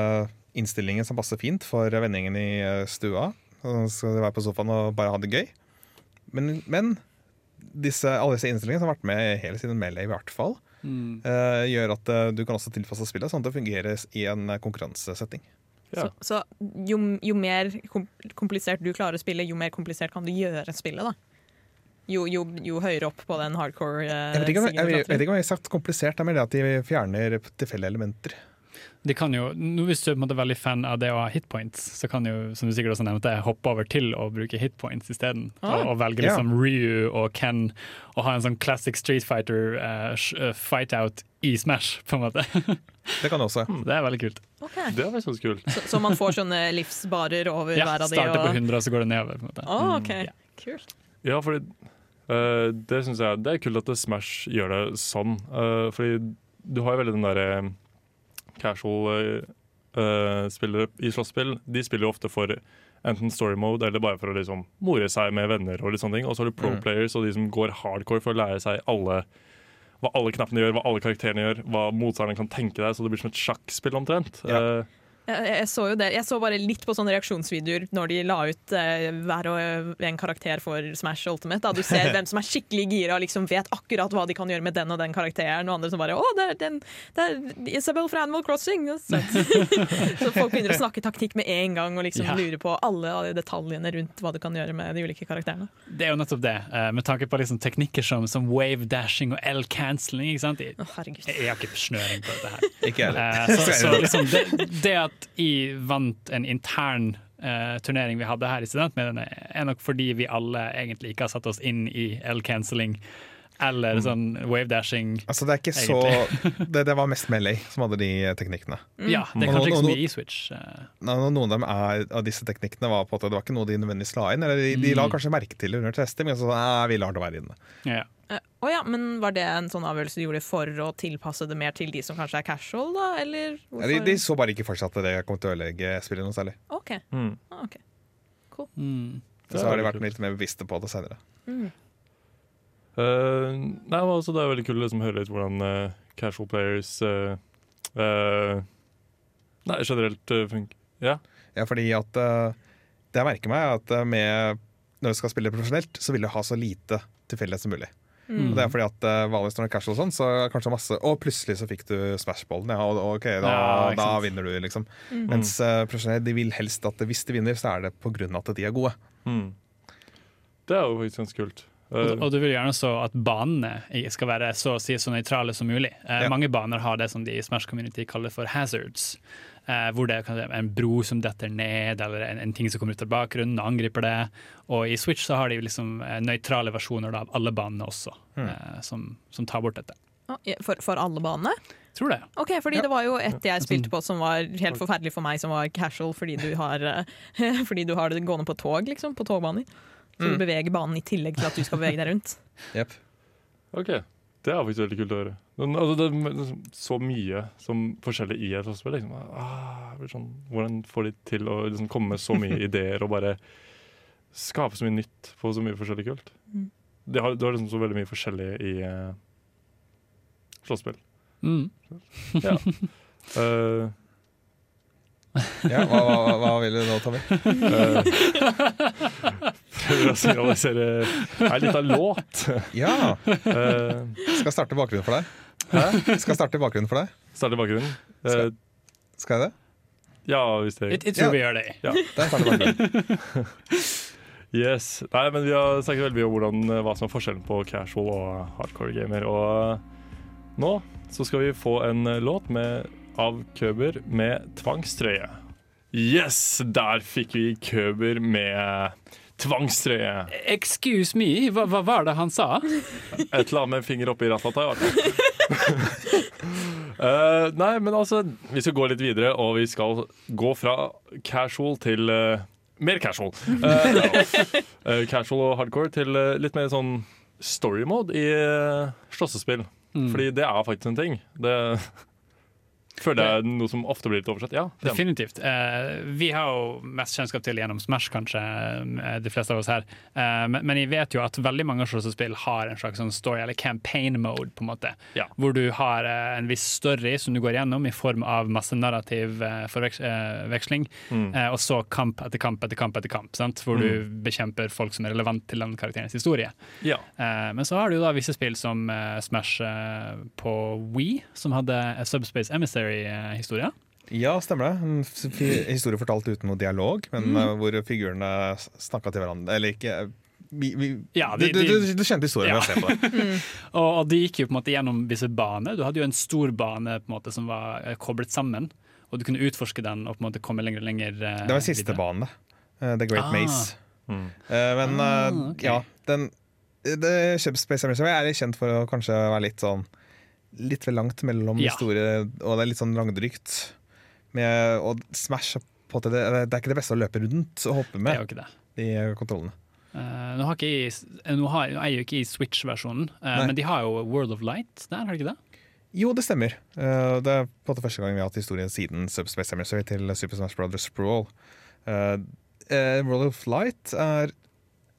innstillinger som passer fint for vendingen i eh, stua. Så skal du være på sofaen og bare ha det gøy. Men, men disse, alle disse innstillingene som har vært med hele siden Melee, i hvert fall, Mm. uh, gjør at eh, du kan også tilpasse spillet sånn at det fungerer i en konkurransesetting. Ja. Så, så jo, jo mer komplisert du klarer å spille, jo mer komplisert kan du gjøre spillet, da. Jo, jo, jo høyere opp på den hardcore Jeg vet ikke om jeg, jeg, vet ikke om jeg har sagt komplisert, det er mer det at de fjerner tilfeldige elementer. De kan jo, nå Hvis du er på en måte veldig fan av det å ha hitpoints, så kan jo som du sikkert også nevnte, hoppe over til å bruke hitpoints isteden. Ah. Og, og velge liksom yeah. Ryu og Ken og ha en sånn classic Street Fighter uh, eh, fight-out i Smash, på en måte. Det kan du også. det er veldig kult. Okay. Det er så kult. Så, så man får sånne livsbarer over Ja, hver av de? Starter på 100, og så går det nedover. på en måte. Å, ok, Mm, yeah. kult. Ja, fordi uh, det syns jeg Det er kult at Smash gjør det sånn. Uh, fordi du har jo veldig den derre casual-spillere i slåsspill. De spiller jo ofte for enten story mode eller bare for å liksom more seg med venner. Og litt sånne ting Og så har du pro Mm. players og de som går hardcore for å lære seg alle hva alle knappene gjør, hva alle karakterene gjør, hva motstanderen kan tenke deg. Så det blir som et sjakkspill omtrent. Ja. Eh, Jeg, jeg så jo det. Jeg så bare litt på sånne reaksjonsvideoer når de la ut eh, hver og en karakter for Smash Ultimate. Da du ser hvem som er skikkelig gira og liksom vet akkurat hva de kan gjøre med den og den karakteren, og andre som bare 'Å, det er, den, det er Isabel fra Animal Crossing'. Så folk begynner å snakke taktikk med en gang og liksom Ja. lure på alle de detaljene rundt hva du kan gjøre med de ulike karakterene. Det er jo nettopp det, eh, med tanke på liksom teknikker som, som wave dashing og L-cancelling. ikke sant? Jeg, jeg har ikke snøring på dette her. Ikke heller. Eh, så, så liksom det, det at jeg vant en intern uh, turnering vi hadde her i studentmediene, er nok fordi vi alle egentlig ikke har satt oss inn i L-cancelling eller sånn wave-dashing. Altså, det er ikke så det, det var mest Melee som hadde de teknikkene. Ja, det er kanskje ikke så mye i Switch. eh. Noen av dem er, av disse teknikkene var på at det var ikke noe de nødvendigvis la inn. Eller de, de la kanskje merke til det under testing, men så nei, vi lar det være inne. Ja. ja. Uh, oh ja, men Var det en sånn avgjørelse du gjorde for å tilpasse det mer til de som kanskje er casual, da? Eller Ja, de, de så bare ikke for seg at det kom til å ødelegge spillet noe særlig. OK. Mm. Ah, ok. Mm. Så har de vært litt mer bevisste på det senere. Eh, nei, men altså, det er veldig kult liksom, høre litt hvordan uh, casual players uh, eh, Nei, generelt uh, funker. Ja. Ja, fordi at Det jeg merker meg, er at med, når du skal spille profesjonelt, så vil du ha så lite tilfeldighet som mulig. Mm. Og det er fordi at uh, vanligvis når det er casual sånn, så er kanskje masse Og plutselig så fikk du smashballen. Ja, og, og ok, da, Ja, da vinner du, liksom. Mm. Mens uh, profesjonelle de vil helst at hvis de vinner, så er det på grunn av at de er gode. Mm. Det er jo faktisk ganske kult. Og, Eh, og du vil gjerne så at banene skal være så å si så nøytrale som mulig. Eh, Ja. Mange baner har det som de i Smash Community kaller for hazards. Eh, hvor det være en bro som detter ned, eller en, en ting som kommer ut av bakgrunnen og angriper det. Og i Switch så har de liksom eh, nøytrale versjoner da, av alle banene også, eh, som, som tar bort dette. For, for alle banene? Tror det. Ok, fordi Det var jo et jeg spilte på som var helt forferdelig for meg, som var casual, fordi du har, eh, fordi du har det gående på tog, liksom. På togbaner. Så du beveger banen i tillegg til at du skal bevege deg rundt. Yep. OK. Det er faktisk veldig kult å høre. Men, altså, det er så mye som forskjellig i et slåsspill. Liksom. Ah, sånn, hvordan får de til å liksom, komme med så mye ideer og bare skape så mye nytt på så mye forskjellig kult? Mm. Det har, du har liksom så veldig mye forskjellig i uh, slåsspill. Mm. Ja. Uh, Ja, hva, hva, hva vil du nå, Tommy? Prøver å signalisere ei lita låt. Ja, Uh, Skal jeg starte bakgrunnen for deg? Hæ? Skal jeg starte bakgrunnen for deg? Starte bakgrunnen. Eh, Skal jeg det? ja, hvis det Jeg, tror vi gjør det. ja. Da starter bakgrunnen. Yes. Nei, men vi har snakket veldig mye om hvordan, eh, hva som er forskjellen på casual og hardcore gamer. Og eh, nå så skal vi få en eh, låt med, av Køber med tvangstrøye. Yes! Der fikk vi Køber med tvangstrøye. Excuse me, hva, hva var det han sa? Et eller annet med finger oppi rattlata, i hvert. Eh, nei, men altså, vi skal gå litt videre, og vi skal gå fra casual til uh, mer casual. Uh, casual og hardcore til litt mer sånn story mode i uh, slåssespill. Fordi det er faktisk en ting. Det føler jeg er noe som ofte blir litt oversett. Ja, det Definitivt. Uh, vi har jo mest kjennskap til gjennom Smash, kanskje, eh, de fleste av oss her. Uh, men, men jeg vet jo at veldig mange slåssespill har en slags sånn story, eller campaign mode, på en måte. Ja. Hvor du har uh, en viss story som du går gjennom i form av masse narrativ forveksling, Mm. og så kamp etter kamp etter kamp etter kamp, sant? hvor du bekjemper folk som er relevant til den karakterens historie. ja. Men så har du da visse spill som Smash på Wii, som hadde Subspace Subspace Emissary-historie. Ja, stemmer det. En historie fortalt uten noe dialog, men Mm. eh, hvor figurene snakka til hverandre. Eller ikke vi, vi, Ja, du, de- du, du, du kjente historien Ja. ved å se på det. Og, og de gikk jo på en måte gjennom visse baner. Du hadde jo en stor bane på en måte som var eh, koblet sammen, og du kunne utforske den og på en måte komme lenger og lenger. Uh, Det var siste bane. Uh, The Great Ah. Maze. Mm. Uh, men Ah, okay. ja, den det, Subspace Emissary er kjent for å kanskje være litt sånn Litt vel langt mellom Ja. store, og det er litt sånn langdrygt. Med, og Smash på det, det er ikke det beste å løpe rundt og hoppe Det er med, jo ikke det. de kontrollene. Uh, nå, har ikke jeg, nå, har, nå er jeg jo ikke i Switch-versjonen, uh, men de har jo World of Light der, har de ikke det? Jo, det stemmer. Uh, det er på det første gang vi har hatt historien siden Subspace Emissary til Super Smash Brothers Brawl. Uh, World of Light er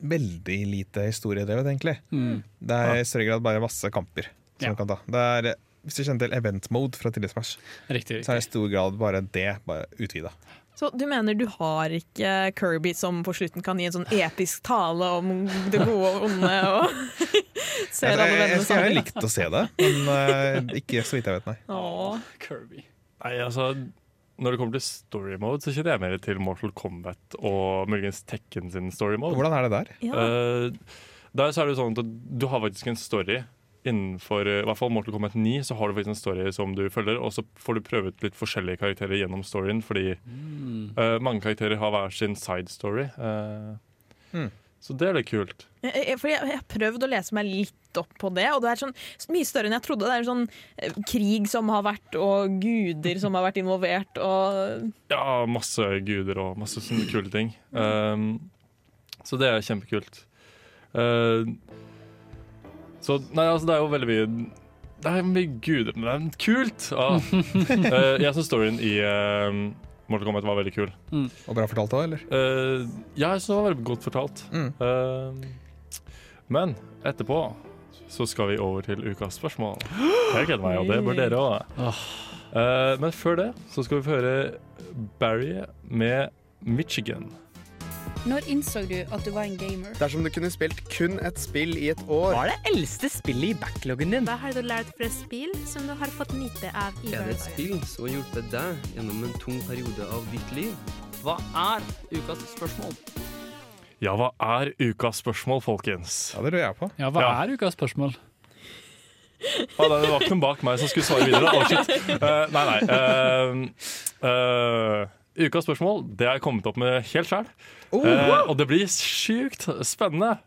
veldig lite historiedrevet, egentlig. Mm. Det er i større grad bare masse kamper. Som Ja. du kan ta. Det er Hvis du kjenner til event mode fra tidligere Smash, Riktig. så er det i stor grad bare det, bare utvida. Så du mener du har ikke Kirby som på slutten kan gi en sånn episk tale om det gode og onde og Jeg, ser jeg, alle jeg, skulle gjerne likt å se det, men uh, ikke så vidt jeg vet, nei. Åh. Kirby. Nei, altså Når det kommer til story mode, så kjenner jeg mer til Mortal Kombat og muligens Tekken sin story mode. Hvordan er det der? Ja. Uh, der så er det sånn at du har faktisk en story innenfor eh, i hvert fall Mortal Kombat 9 så har du faktisk en story som du følger, og så får du prøvet litt forskjellige karakterer gjennom storyen, fordi eh, mange karakterer har hver sin side story. Uh, mm. Så det er litt kult. Fordi jeg, jeg, jeg har prøvd å lese meg litt opp på det, og det er sånn mye større enn jeg trodde. Det er sånn eh, krig som har vært, og guder som har vært involvert, og Ja, masse guder og masse sånne kule ting. Um, så det er kjempekult. Uh, så nei, altså, det er jo veldig mye Det er mye guder, men det er kult! Ah. Uh, jeg syns storyen i uh, Mortal Kombat var veldig kul. Og bra fortalt òg, eller? Uh, ja, jeg syns det var veldig godt fortalt. Mm. Uh, men etterpå så skal vi over til ukas spørsmål. Jeg gleder meg, og det bør dere òg. men før det så skal vi få høre Barry med Michigan. Når innså du at du var en gamer? Dersom du kunne spilt kun et spill i et år, Hva er det eldste spillet i backloggen din? Hva har du lært fra spill som du har fått nyte av i Er det et spill som har hjulpet deg gjennom en tung periode av ditt liv? Hva er ukas spørsmål? Ja, hva er ukas spørsmål, folkens? Ja, det lurer jeg på. Ja, hva Ja. er ukas spørsmål? Ah, det var ikke noen bak meg som skulle svare videre. Oh, shit. Eh, nei, nei. Uh, eh, ukas spørsmål det er jeg kommet opp med helt sjøl. og det blir sjukt spennende.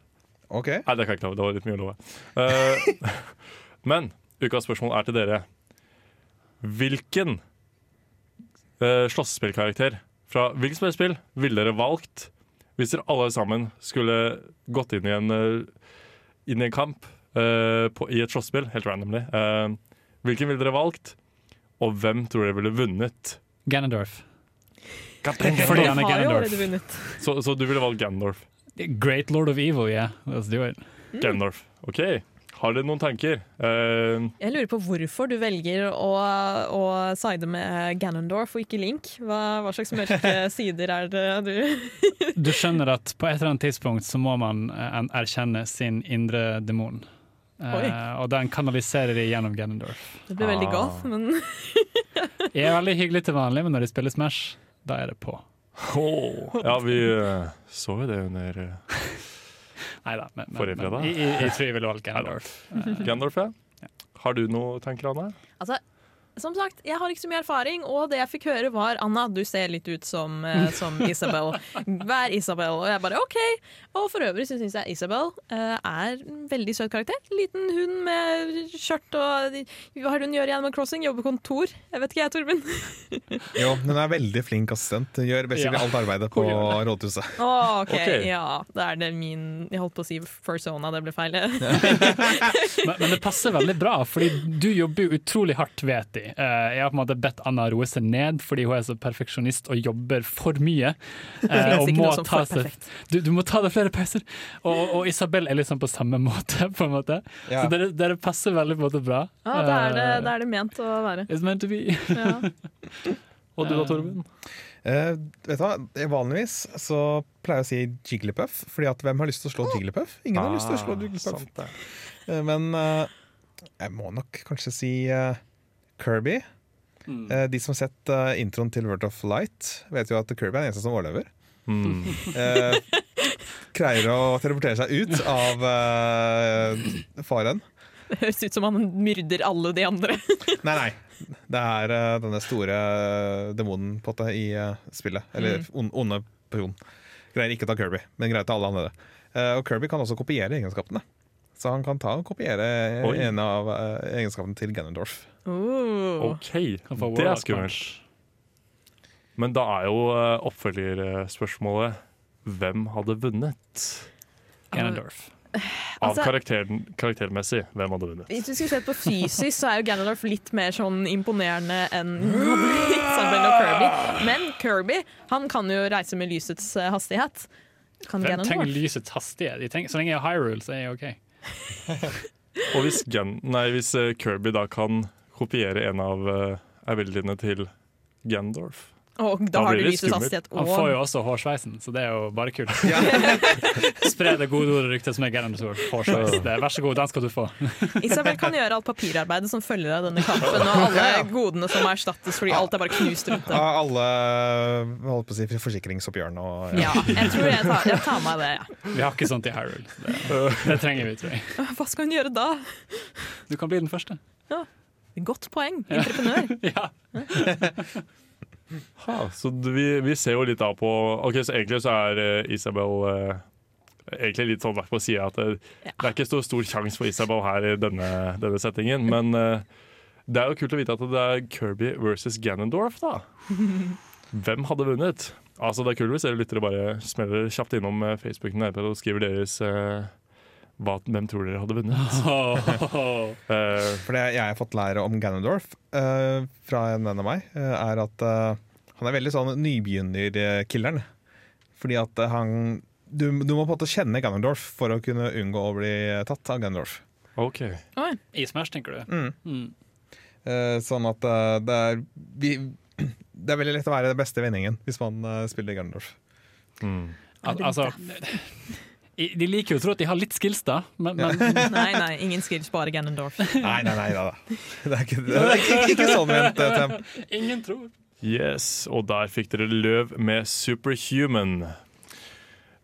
OK. Nei, det kan jeg ikke love. Det var litt mye å love. Eh, men ukas spørsmål er til dere. Hvilken eh, slåssespillkarakter fra hvilket som helst spill ville dere valgt hvis dere alle sammen skulle gått inn i en, eh, inn i en kamp eh, på, i et slåssespill, helt randomly? Eh, hvilken ville dere valgt, og hvem tror dere ville vunnet? Ganondorf. Fordi Fordi han er Ganondorf. Så, så du ville valgt Ganondorf? Great Lord of Evil, yeah. Let's do it. Ganondorf. OK. Har dere noen tanker? Uh, Jeg lurer på hvorfor du velger å, å side med Ganondorf og ikke Link. Hva, hva slags mørke sider er det du Du skjønner at på et eller annet tidspunkt så må man eh, erkjenne sin indre demon. Uh, og den kanaliserer de gjennom Ganondorf. Det blir veldig Ah. goth, men Jeg er veldig hyggelig til vanlig, men når de spiller Smash, da er det på. Oh, ja, vi uh, så jo det under uh, Nei da, men, men, Forrige men fredag. i, i ville valgt Gandalf. Ja. Har du noe tanker, Anne? altså som sagt, jeg har ikke så mye erfaring, og det jeg fikk høre var Anna, du ser litt ut som, uh, som Isabel. Vær Isabel. Og jeg bare OK. Og for øvrig så syns jeg Isabel uh, er en veldig søt karakter. Liten hund med skjørt og Hva har hun gjør i Animal Crossing? Jobber kontor? Jeg vet ikke jeg, Torben. Jo, hun er veldig flink assistent. Gjør basically Ja. alt arbeidet på rådhuset. Å, OK, Ok. ja. Da er det min Jeg holdt på å si Fursona, det ble feil. Men, men det passer veldig bra, fordi du jobber jo utrolig hardt, vet de. Eh, jeg har på en måte bedt Anna roe seg ned fordi hun er så perfeksjonist og jobber for mye. Eh, og må ta seg- Du, du må ta deg flere pauser. Og, og Isabel er liksom på samme måte, på en måte. Ja. Så dere, dere passer veldig på en måte bra. Ja, det er det, Eh, det er det ment å være. It's meant to be. Ja. Og du da, Torben? Uh, vet du hva? Vanligvis så pleier jeg å si Jigglypuff, Fordi at hvem har lyst til å slå Jigglypuff? Ingen har lyst til å slå. Ah, sant det. Eh, Men uh, jeg må nok kanskje si eh, Kirby. Mm. Eh, de som har sett eh, introen til World of Light, vet jo at Kirby er den eneste som overlever. Mm. Eh, greier å teleportere seg ut av eh, faren. Det høres ut som han myrder alle de andre. Nei, nei. Det er uh, denne store demonen på det i uh, spillet. Eller on, onde person. Greier ikke å ta Kirby, men greier å ta alle andre. Uh, og Kirby kan også kopiere egenskapene. Så han kan ta og kopiere Oi. en av eh, egenskapene til Ganondorf. Oh. OK, det er skummelt. Men da er jo uh, oppfølgerspørsmålet hvem hadde vunnet? Ganondorf. Av Altså- karakteren, karaktermessig, hvem hadde vunnet? Hvis vi skulle sett på fysisk, så er jo Ganondorf litt mer sånn imponerende enn Isabel og Kirby. Men Kirby han kan jo reise med lysets eh, hastighet. Kan Hvem trenger lysets hastighet? Trenger, så lenge jeg har Hyrule, så er jeg OK. Og hvis, Gen nei, hvis eh, Kirby da kan kopiere en av uh, abilityene til Gandorf. Og Da da har du lysets skummelt. Han får jo også hårsveisen, så det er jo bare kult. Spre det gode ordet ryktet som er Ganondorf hårsveis. Vær så god, den skal du få. Isabel kan gjøre alt papirarbeidet som følger av denne kampen, og alle godene som må erstattes fordi alt er bare knust rundt det. Alle holdt på å si, forsikringsoppgjørene og Ja, jeg tror jeg tar, jeg tar meg det. Ja. Vi har ikke sånt i Hyrule. Det, det trenger vi, tror jeg. Hva skal hun gjøre da? Du kan bli den første. Godt poeng. Entreprenør. Ja. Ha, så vi, vi ser jo litt av på Ok, så egentlig så er eh, Isabel eh, egentlig litt sånn lagt på sida at det, det er ikke så stor sjanse for Isabel her i denne, denne settingen. Men eh, det er jo kult å vite at det er Kirby versus Ganondorf, da. Hvem hadde vunnet? Altså Det er kult hvis dere lyttere bare smeller kjapt innom Facebook Facebooken og skriver deres eh, hva, Hvem tror dere hadde vunnet? Eh, For det jeg har fått lære om Ganondorf uh, fra en venn av meg, uh, er at han er veldig sånn nybegynner-killeren. Fordi at han du, du må på en måte kjenne Ganondorf for å kunne unngå å bli tatt av Ganondorf. OK. I Smash, tenker du? Mm. Mm. Eh, sånn at det er vi, Det er veldig lett å være den beste vendingen hvis man spiller Ganondorf. Mm. Al altså De liker jo å tro at de har litt skills, da, men, men Nei, nei, ingen skills, bare Ganondorf. Nei, nei, nei, da. Det er ikke, det er ikke, ikke, sånn ment, eh, Tem. ingen tror. Yes, og der fikk dere løv med Superhuman.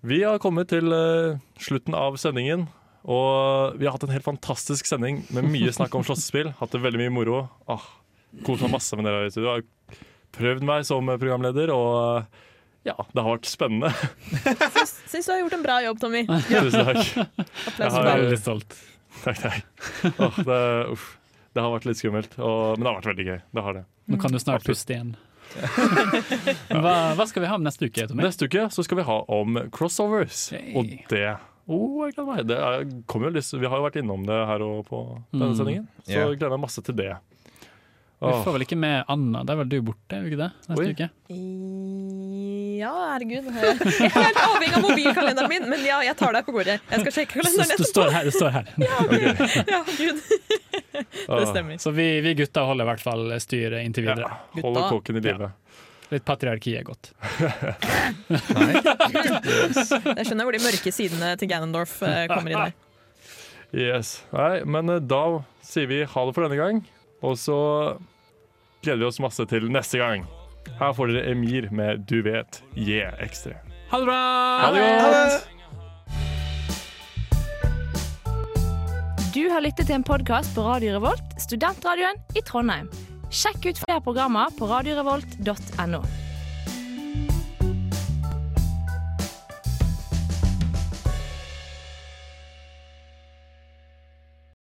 Vi har kommet til uh, slutten av sendingen, og vi har hatt en helt fantastisk sending med mye snakk om slåssespill. Hatt det veldig mye moro. Ah, Kost meg masse med dere. Jeg har prøvd meg som programleder, og ja, det har vært spennende. Syns, syns du har gjort en bra jobb, Tommy. Tusen takk. Jeg Applaus Veldig stolt. Takk, takk. Oh, det, uff. det har vært litt skummelt, og, men det har vært veldig gøy. Det har det. Nå kan du snart puste igjen. Hva, hva skal vi ha om neste uke, Tommy? Neste uke så skal vi ha om crossovers, Hey. og det Oh, jeg gleder meg. Det er, jo lyst, vi har jo vært innom det her og på denne Mm. sendingen, så gleder jeg gleder meg masse til det. Vi får vel ikke med Anna, der er vel du borte, er du ikke det? Neste Oi. uke? Ja, herregud. Jeg er helt avhengig av mobilkalenderen min, men ja, jeg tar deg på ordet. Jeg skal sjekke kalenderen etterpå. det står her. Det står her. Ja, gud. Det stemmer. Så vi, vi gutta holder i hvert fall styret inntil videre. Ja, holder koken kåken i live. Litt patriarki er godt. Jeg skjønner hvor de mørke sidene til Ganondorf eh, kommer inn her. Yes. Nei, men eh, da sier vi ha det for denne gang, og så gleder vi oss masse til neste gang. Her får dere Emir med Du vet, yeah ekstra. Ha det bra! Ha det godt! Du har lyttet til en podkast på Radio Revolt, studentradioen i Trondheim. Sjekk ut flere programmer på radiorevolt.no.